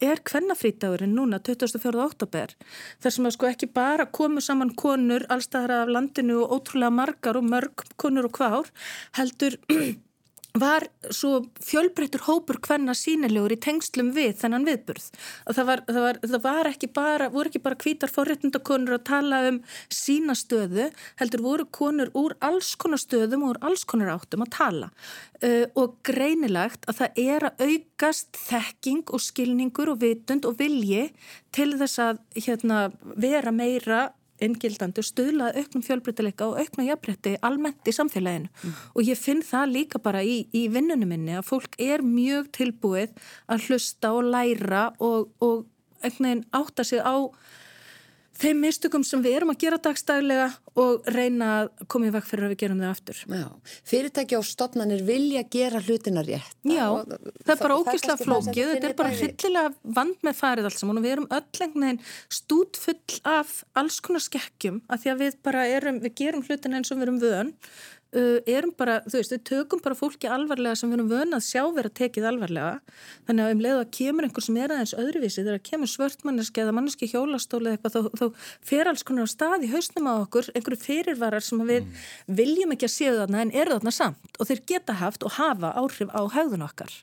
er kvennafrítagurinn núna 24. oktober þar sem að sko ekki bara komu saman konur allstaðar af landinu og ótrúlega margar og mörg konur og kvár heldur var svo fjölbreytur hópur hvenna sínilegur í tengslum við þennan viðburð. Það var, það var, það var ekki bara, voru ekki bara kvítar forréttundakonur að tala um sína stöðu, heldur voru konur úr alls konar stöðum og úr alls konar áttum að tala. Uh, og greinilegt að það er að aukast þekking og skilningur og vitund og vilji til þess að hérna, vera meira inngildandi stuðlað auknum fjölbreytileika og aukna jafnbretti almennt í samfélaginu mm. og ég finn það líka bara í, í vinnunum minni að fólk er mjög tilbúið að hlusta og læra og, og einhvern veginn átta sig á þeim mistökum sem við erum að gera dagstæðilega og reyna að koma í vekk fyrir að við gerum það aftur. Já, fyrirtæki og stopnarnir vilja gera hlutina rétt. Já, og, það er bara ógísla flókið, þetta er bara hryllilega vand með farið alls og við erum öll einhvern veginn stútfull af alls konar skekkjum að því að við bara erum, við gerum hlutina eins og við erum vöðan erum bara, þú veist, við tökum bara fólki alvarlega sem við erum vönað sjá vera tekið alvarlega, þannig að um leiðu að kemur einhver sem er aðeins öðruvísi, þegar kemur svörtmanneski eða manneski hjólastóli eitthvað, þá, þá fer alls konar á stað í hausnum á okkur, einhverju fyrirvarar sem við mm. viljum ekki að séu þarna en eru þarna samt og þeir geta haft og hafa áhrif á haugðun okkar.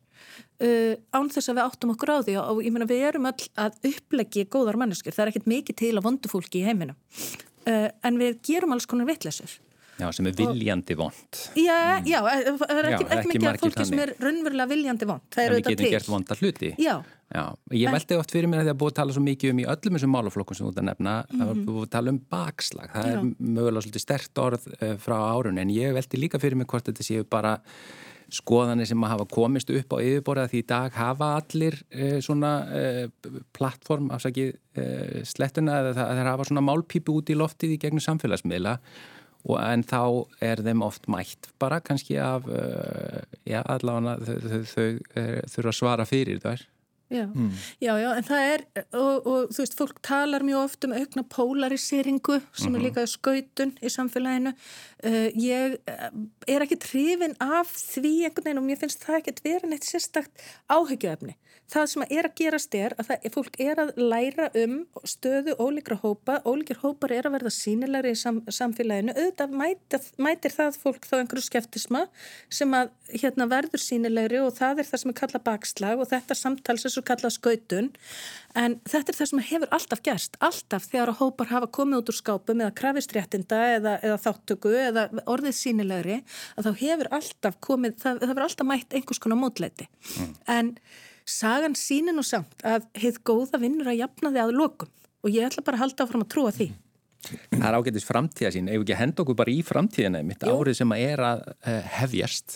Uh, án þess að við áttum okkur á því og ég meina við erum öll að uppleggi góðar manneskir, það er ekkert mikið til að vondu fólki í heiminu uh, en við gerum alls konar vittlesur Já, sem er viljandi vond. Já, já, það er ekki, Já, ekki, mikið af fólki sem er raunverulega viljandi vond. Það En er við auðvitað getum til. gert vonda hluti. Já, Já, ég veldi oft fyrir mér að því að búið að tala svo mikið um í öllum þessum málaflokkum sem þú ert að nefna, það var búið að tala um bakslag. Það er mögulega svolítið stert orð uh, frá árun, en ég veldi líka fyrir mig hvort þetta séu bara skoðanir sem að hafa komist upp á yfirborða því í dag hafa allir uh, svona uh, plattform, afsakið uh, slettuna, eða það, það hafa svona málpípu út í loftið í gegnum samfélagsmiðla en þá er þeim oft mætt bara kannski af, uh, já allavega þau, þau, þau uh, þurfa að svara fyrir þær. já, já, já, en það er, og, og þú veist, fólk talar mjög oft um aukna polariseringu sem er líka skautun í samfélaginu. Uh, ég eh, er ekki trefin af því einhvern veginn og mér finnst það ekki að vera neitt sérstakt áhyggjuefni. Það sem er að gerast er að það, fólk er að læra um stöðu ólíkra hópa, ólíkir hópar er að verða sínilegri í sam, samfélaginu, auðvitað mætir, mætir það fólk þá einhverju skeftisma sem að hérna verður sínilegri og það er það sem er kallað bakslag og þetta samtals er svo kallað skautun. En þetta er það sem hefur alltaf gerst, alltaf þegar að hópar hafa komið út úr skápum eða krafist réttinda eða, eða þáttöku eða orðið sínilegri að þá hefur alltaf komið, það, það hefur alltaf mætt einhvers konar mótleiti en sagan sýnir nú samt að heið góða vinnur að jafna því að lokum og ég ætla bara að halda áfram að trúa því. Það er ágættis framtíða sín, ef ekki að henda okkur bara í framtíðina mitt árið sem að er að uh, hefjast.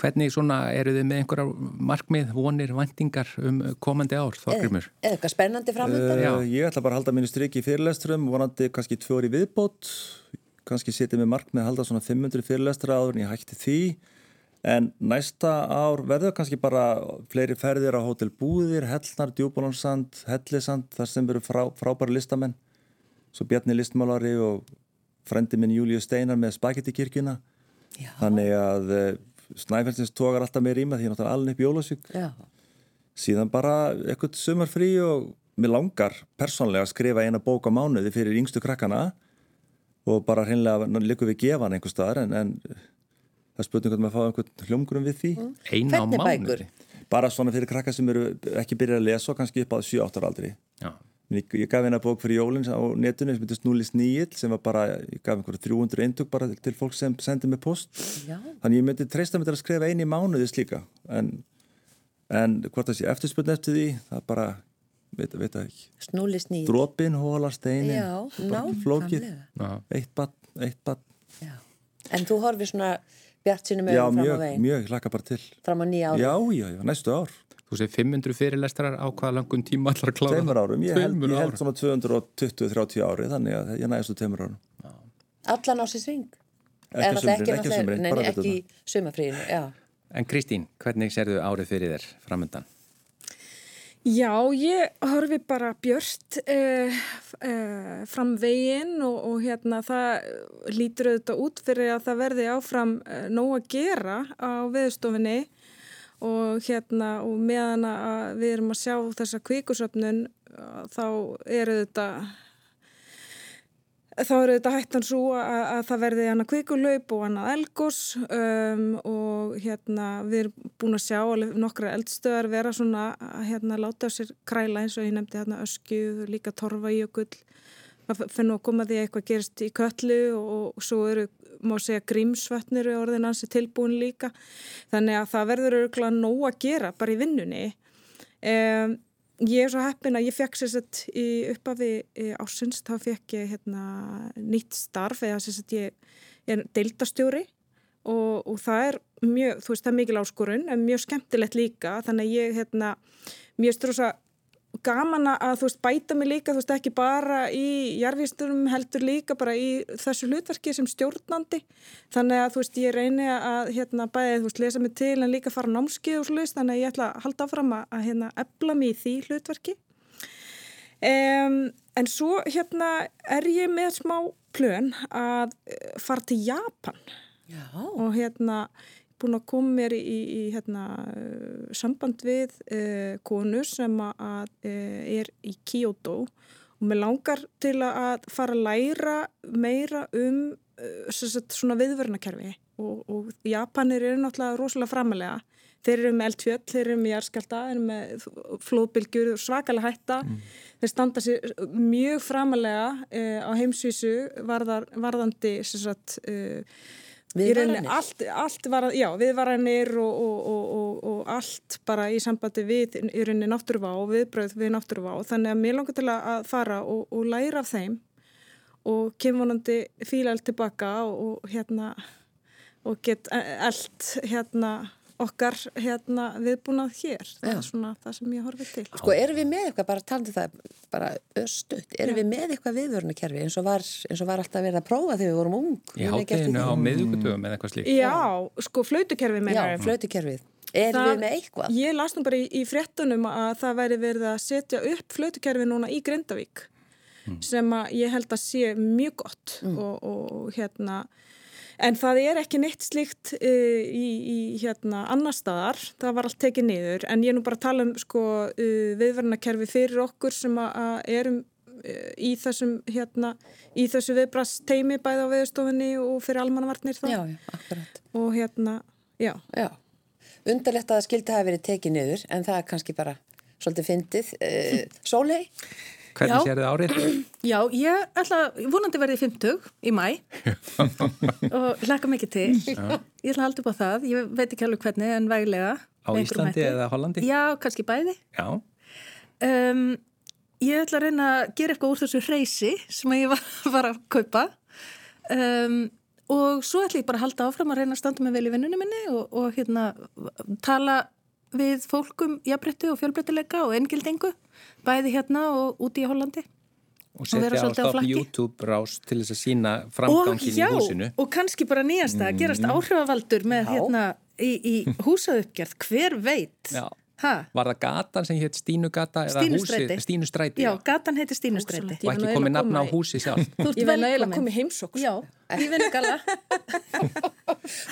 Hvernig svona eru þið með einhverjar markmið, vonir, væntingar um komandi ár, Þorgrymur? Eða eitthvað spennandi framöndan? Já. Uh, ég ætla bara að halda mínu stryki í fyrirlesturum, vonandi kannski tvö orði viðbót, kannski setja mig markmið að halda svona 500 fyrirlestra áður en ég hætti því. En næsta ár verður kannski bara fleiri ferðir á Hotel Búðir, Hellnar, Djúbólansand, Hellisand, þar sem eru frá, frábæri listamenn. Svo Bjarni listmálari og frendi minn Júliu Steinar með spagettikirkjuna. Þannig að uh, Snæfellsins tókar alltaf meir í mig því ég er náttúrulega alveg upp Jólasvík. Síðan bara eitthvað sumarfrí og mér langar persónlega að skrifa eina bók á mánuði fyrir yngstu krakkana og bara hreinlega likur við gefan einhver staðar en, en það er spurning hvernig maður fá einhvern hljómgrum við því. Eina á bækur? Bara svona fyrir krakka sem eru ekki byrjað að lesa og kannski upp á 7-8 ára aldri. Já. Ég, ég gaf eina bók fyrir jólins á netinu sem heitir Snúli Sníill sem var bara, ég gaf einhverja 300 eintök bara til fólk sem sendi mig post. Já. Þannig ég myndi treysta mig til að skrifa eini mánuðis líka en, en hvort það sé eftirspurn eftir því, það bara veit, veit það ekki. Snúli snýð. Dropin, hóla, steinin Já, flókið, eitt bann, eitt bann Já. En þú horfir svona bjart Já, mögum fram á mjög, veginn, mjög, hlaka bara til fram á nýja ári. Já, já, já, næstu ár, Þú segir 500 fyrirlestrar á hvaða langun tíma allar að klára? tveimur árum ég held, ég held svona 220-30 ári þannig að ég næstu tveimur árum Allan á sér sving. Ekki Er sumrin, ekki nei, ekki sumafríinu, já. En Kristín, hvernig serðu árið fyrir þér framöndan? Já, ég horfi bara björt uh, uh, fram veginn og, og hérna það lítur auðvitað út fyrir að það verði áfram uh, nóg að gera á veðustofinni og hérna og meðan að við erum að sjá þessa kvikusöfnun uh, þá er auðvitað þá er auðvitað hættan svo að, að það verði hana kvikulaup og hana elgos um, og hérna við erum búin að sjá nokkra eldstöðar vera svona að hérna láta á sér kræla eins og ég nefndi hérna öskju, líka torfajökull. Það finnum að koma því að eitthvað gerist í köllu og, og svo eru má segja grímsvötnir er orðin hansi tilbúin líka. Þannig að það verður örgulega nóg að gera bara í vinnunni. Um, ég er svo heppin að ég fekk sér sett í uppafi ásins, þá fekk ég hérna, nýtt starf eða sér sett ég, ég er deildastjóri og, og það er mjög, þú veist, það er mikil áskorun en mjög skemmtilegt líka, þannig að ég hérna, mjög strósa gaman að þú veist bæta mig líka þú veist ekki bara í jarðvístunum heldur líka bara í þessu hlutverki sem stjórnandi. Þannig að þú veist ég reyni að hérna bæði þú veist lesa mig til en líka fara námskið og slúist þannig að ég ætla að halda áfram að, að hérna ebla mig í því hlutverki. Um, en svo hérna er ég með smá plön að eh, fara til Japan. Já. og hérna búin að koma mér í, í, í hérna, samband við uh, konu sem að uh, er í Kyoto og mér langar til að fara að læra meira um sagt, svona viðvörnakerfi og, og Japanir eru náttúrulega rosalega framalega þeir eru með eldfjöld, þeir eru með jarðskjálta, þeir eru með flóðbylgjur og svakalega hætta. Mm. Þeir standa sér mjög framalega uh, á heimsvísu varðar, varðandi uh, Viðvaranir? Allt, allt var, já, viðvaranir og, og, og, og allt bara í sambandi við í rauninni náttúruvá og viðbröð við náttúruvá. Þannig að mér langar til að fara og læra af þeim og kemurandi fíla allt tilbaka og hérna og get eld hérna okkar hérna viðbúnað hér. Það er svona það sem ég horfið til. Sko erum við með eitthvað, bara taldu það bara östuðt, erum Já. við með eitthvað viðvörnukerfi eins og var, eins og var alltaf verið að prófa þegar við vorum ung? Í hátteginu á miðugutöfum eða eitthvað slíkt. Já, sko flautukerfi meina Já, flautukerfið. Erum það, við með eitthvað? Ég las nú bara í, í fréttunum að það væri verið að setja upp flautukerfi núna í Grindavík mm. sem að ég held að sé mjög gott mm. og, og hérna En það er ekki neitt slíkt uh, í, í hérna annar staðar, það var allt tekið niður en ég er nú bara tala um sko uh, viðverðnakerfi fyrir okkur sem erum uh, í þessum hérna, í þessu viðbrast teimi bæða á viðstofinni og fyrir almannavarnir þá. Já, já, akkurat. Og hérna, já. Já, undarlegt að það skildi hafa verið tekið niður en það er kannski bara svolítið fyndið. Sólei? Hvernig sér þið árið? Já, ég ætla, vonandi verði 50 í mæ og hlaka mikið til. Já. Ég ætla að halda upp á það, ég veit ekki alveg hvernig en veglega. Á Íslandi eða Hollandi? Já, kannski bæði. Já. Um, ég ætla að reyna að gera eitthvað úr þessu hreysi sem ég var, var að kaupa um, og svo ætla ég bara að halda áfram að reyna að standa mig vel í vinnunum minni og, og hérna tala við fólkum jafnbrettu og fjölbrettileika og engildingu bæði hérna og úti í Hollandi og setja á stafn YouTube rás til þess að sína framgangin já, í húsinu og kannski bara nýjasta að gerast mm. áhrifavaldur með já. hérna í, í húsauppgerð hver veit já. Var það gatan sem hétt Stínugata eða húsið? Stínustræti. Já, gatan heiti Stínustræti. Og ekki komið nafna á húsi sjálf. Ég vil eiginlega komið heimsóks. Já, ég vil gala.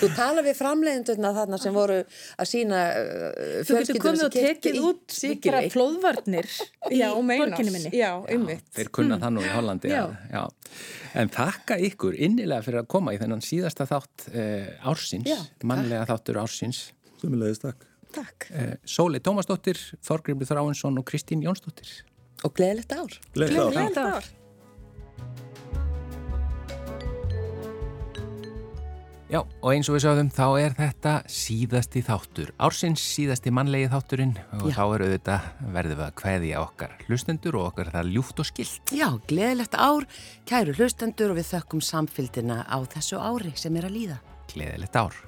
Þú tala við framleiðendurna þarna sem voru að sína uh, Þú getur komið og tekið út bara flóðvarnir í borginni minni. Já, umvitt. Þeir kunna mm. það nú í Hollandi. Já. Já. En þakka ykkur innilega fyrir að koma í þennan síðasta þátt uh, ársins, mannlega þáttur ársins. Sumulegist takk. Takk. Eh, Sóli Tómasdóttir, Þorgrymur Þráinsson og Kristín Jónsdóttir. Og gleðilegt ár. Gleðilegt ár. ár. Já, og eins og við sáðum, þá er þetta síðasti þáttur. Ársins síðasti mannlegi þátturinn og Já. þá er auðvitað verðið að hveðja okkar hlustendur og okkar það ljúft og skilt. Já, gleðilegt ár, kæru hlustendur og við þökkum samfélgina á þessu ári sem er að líða. Gleðilegt ár.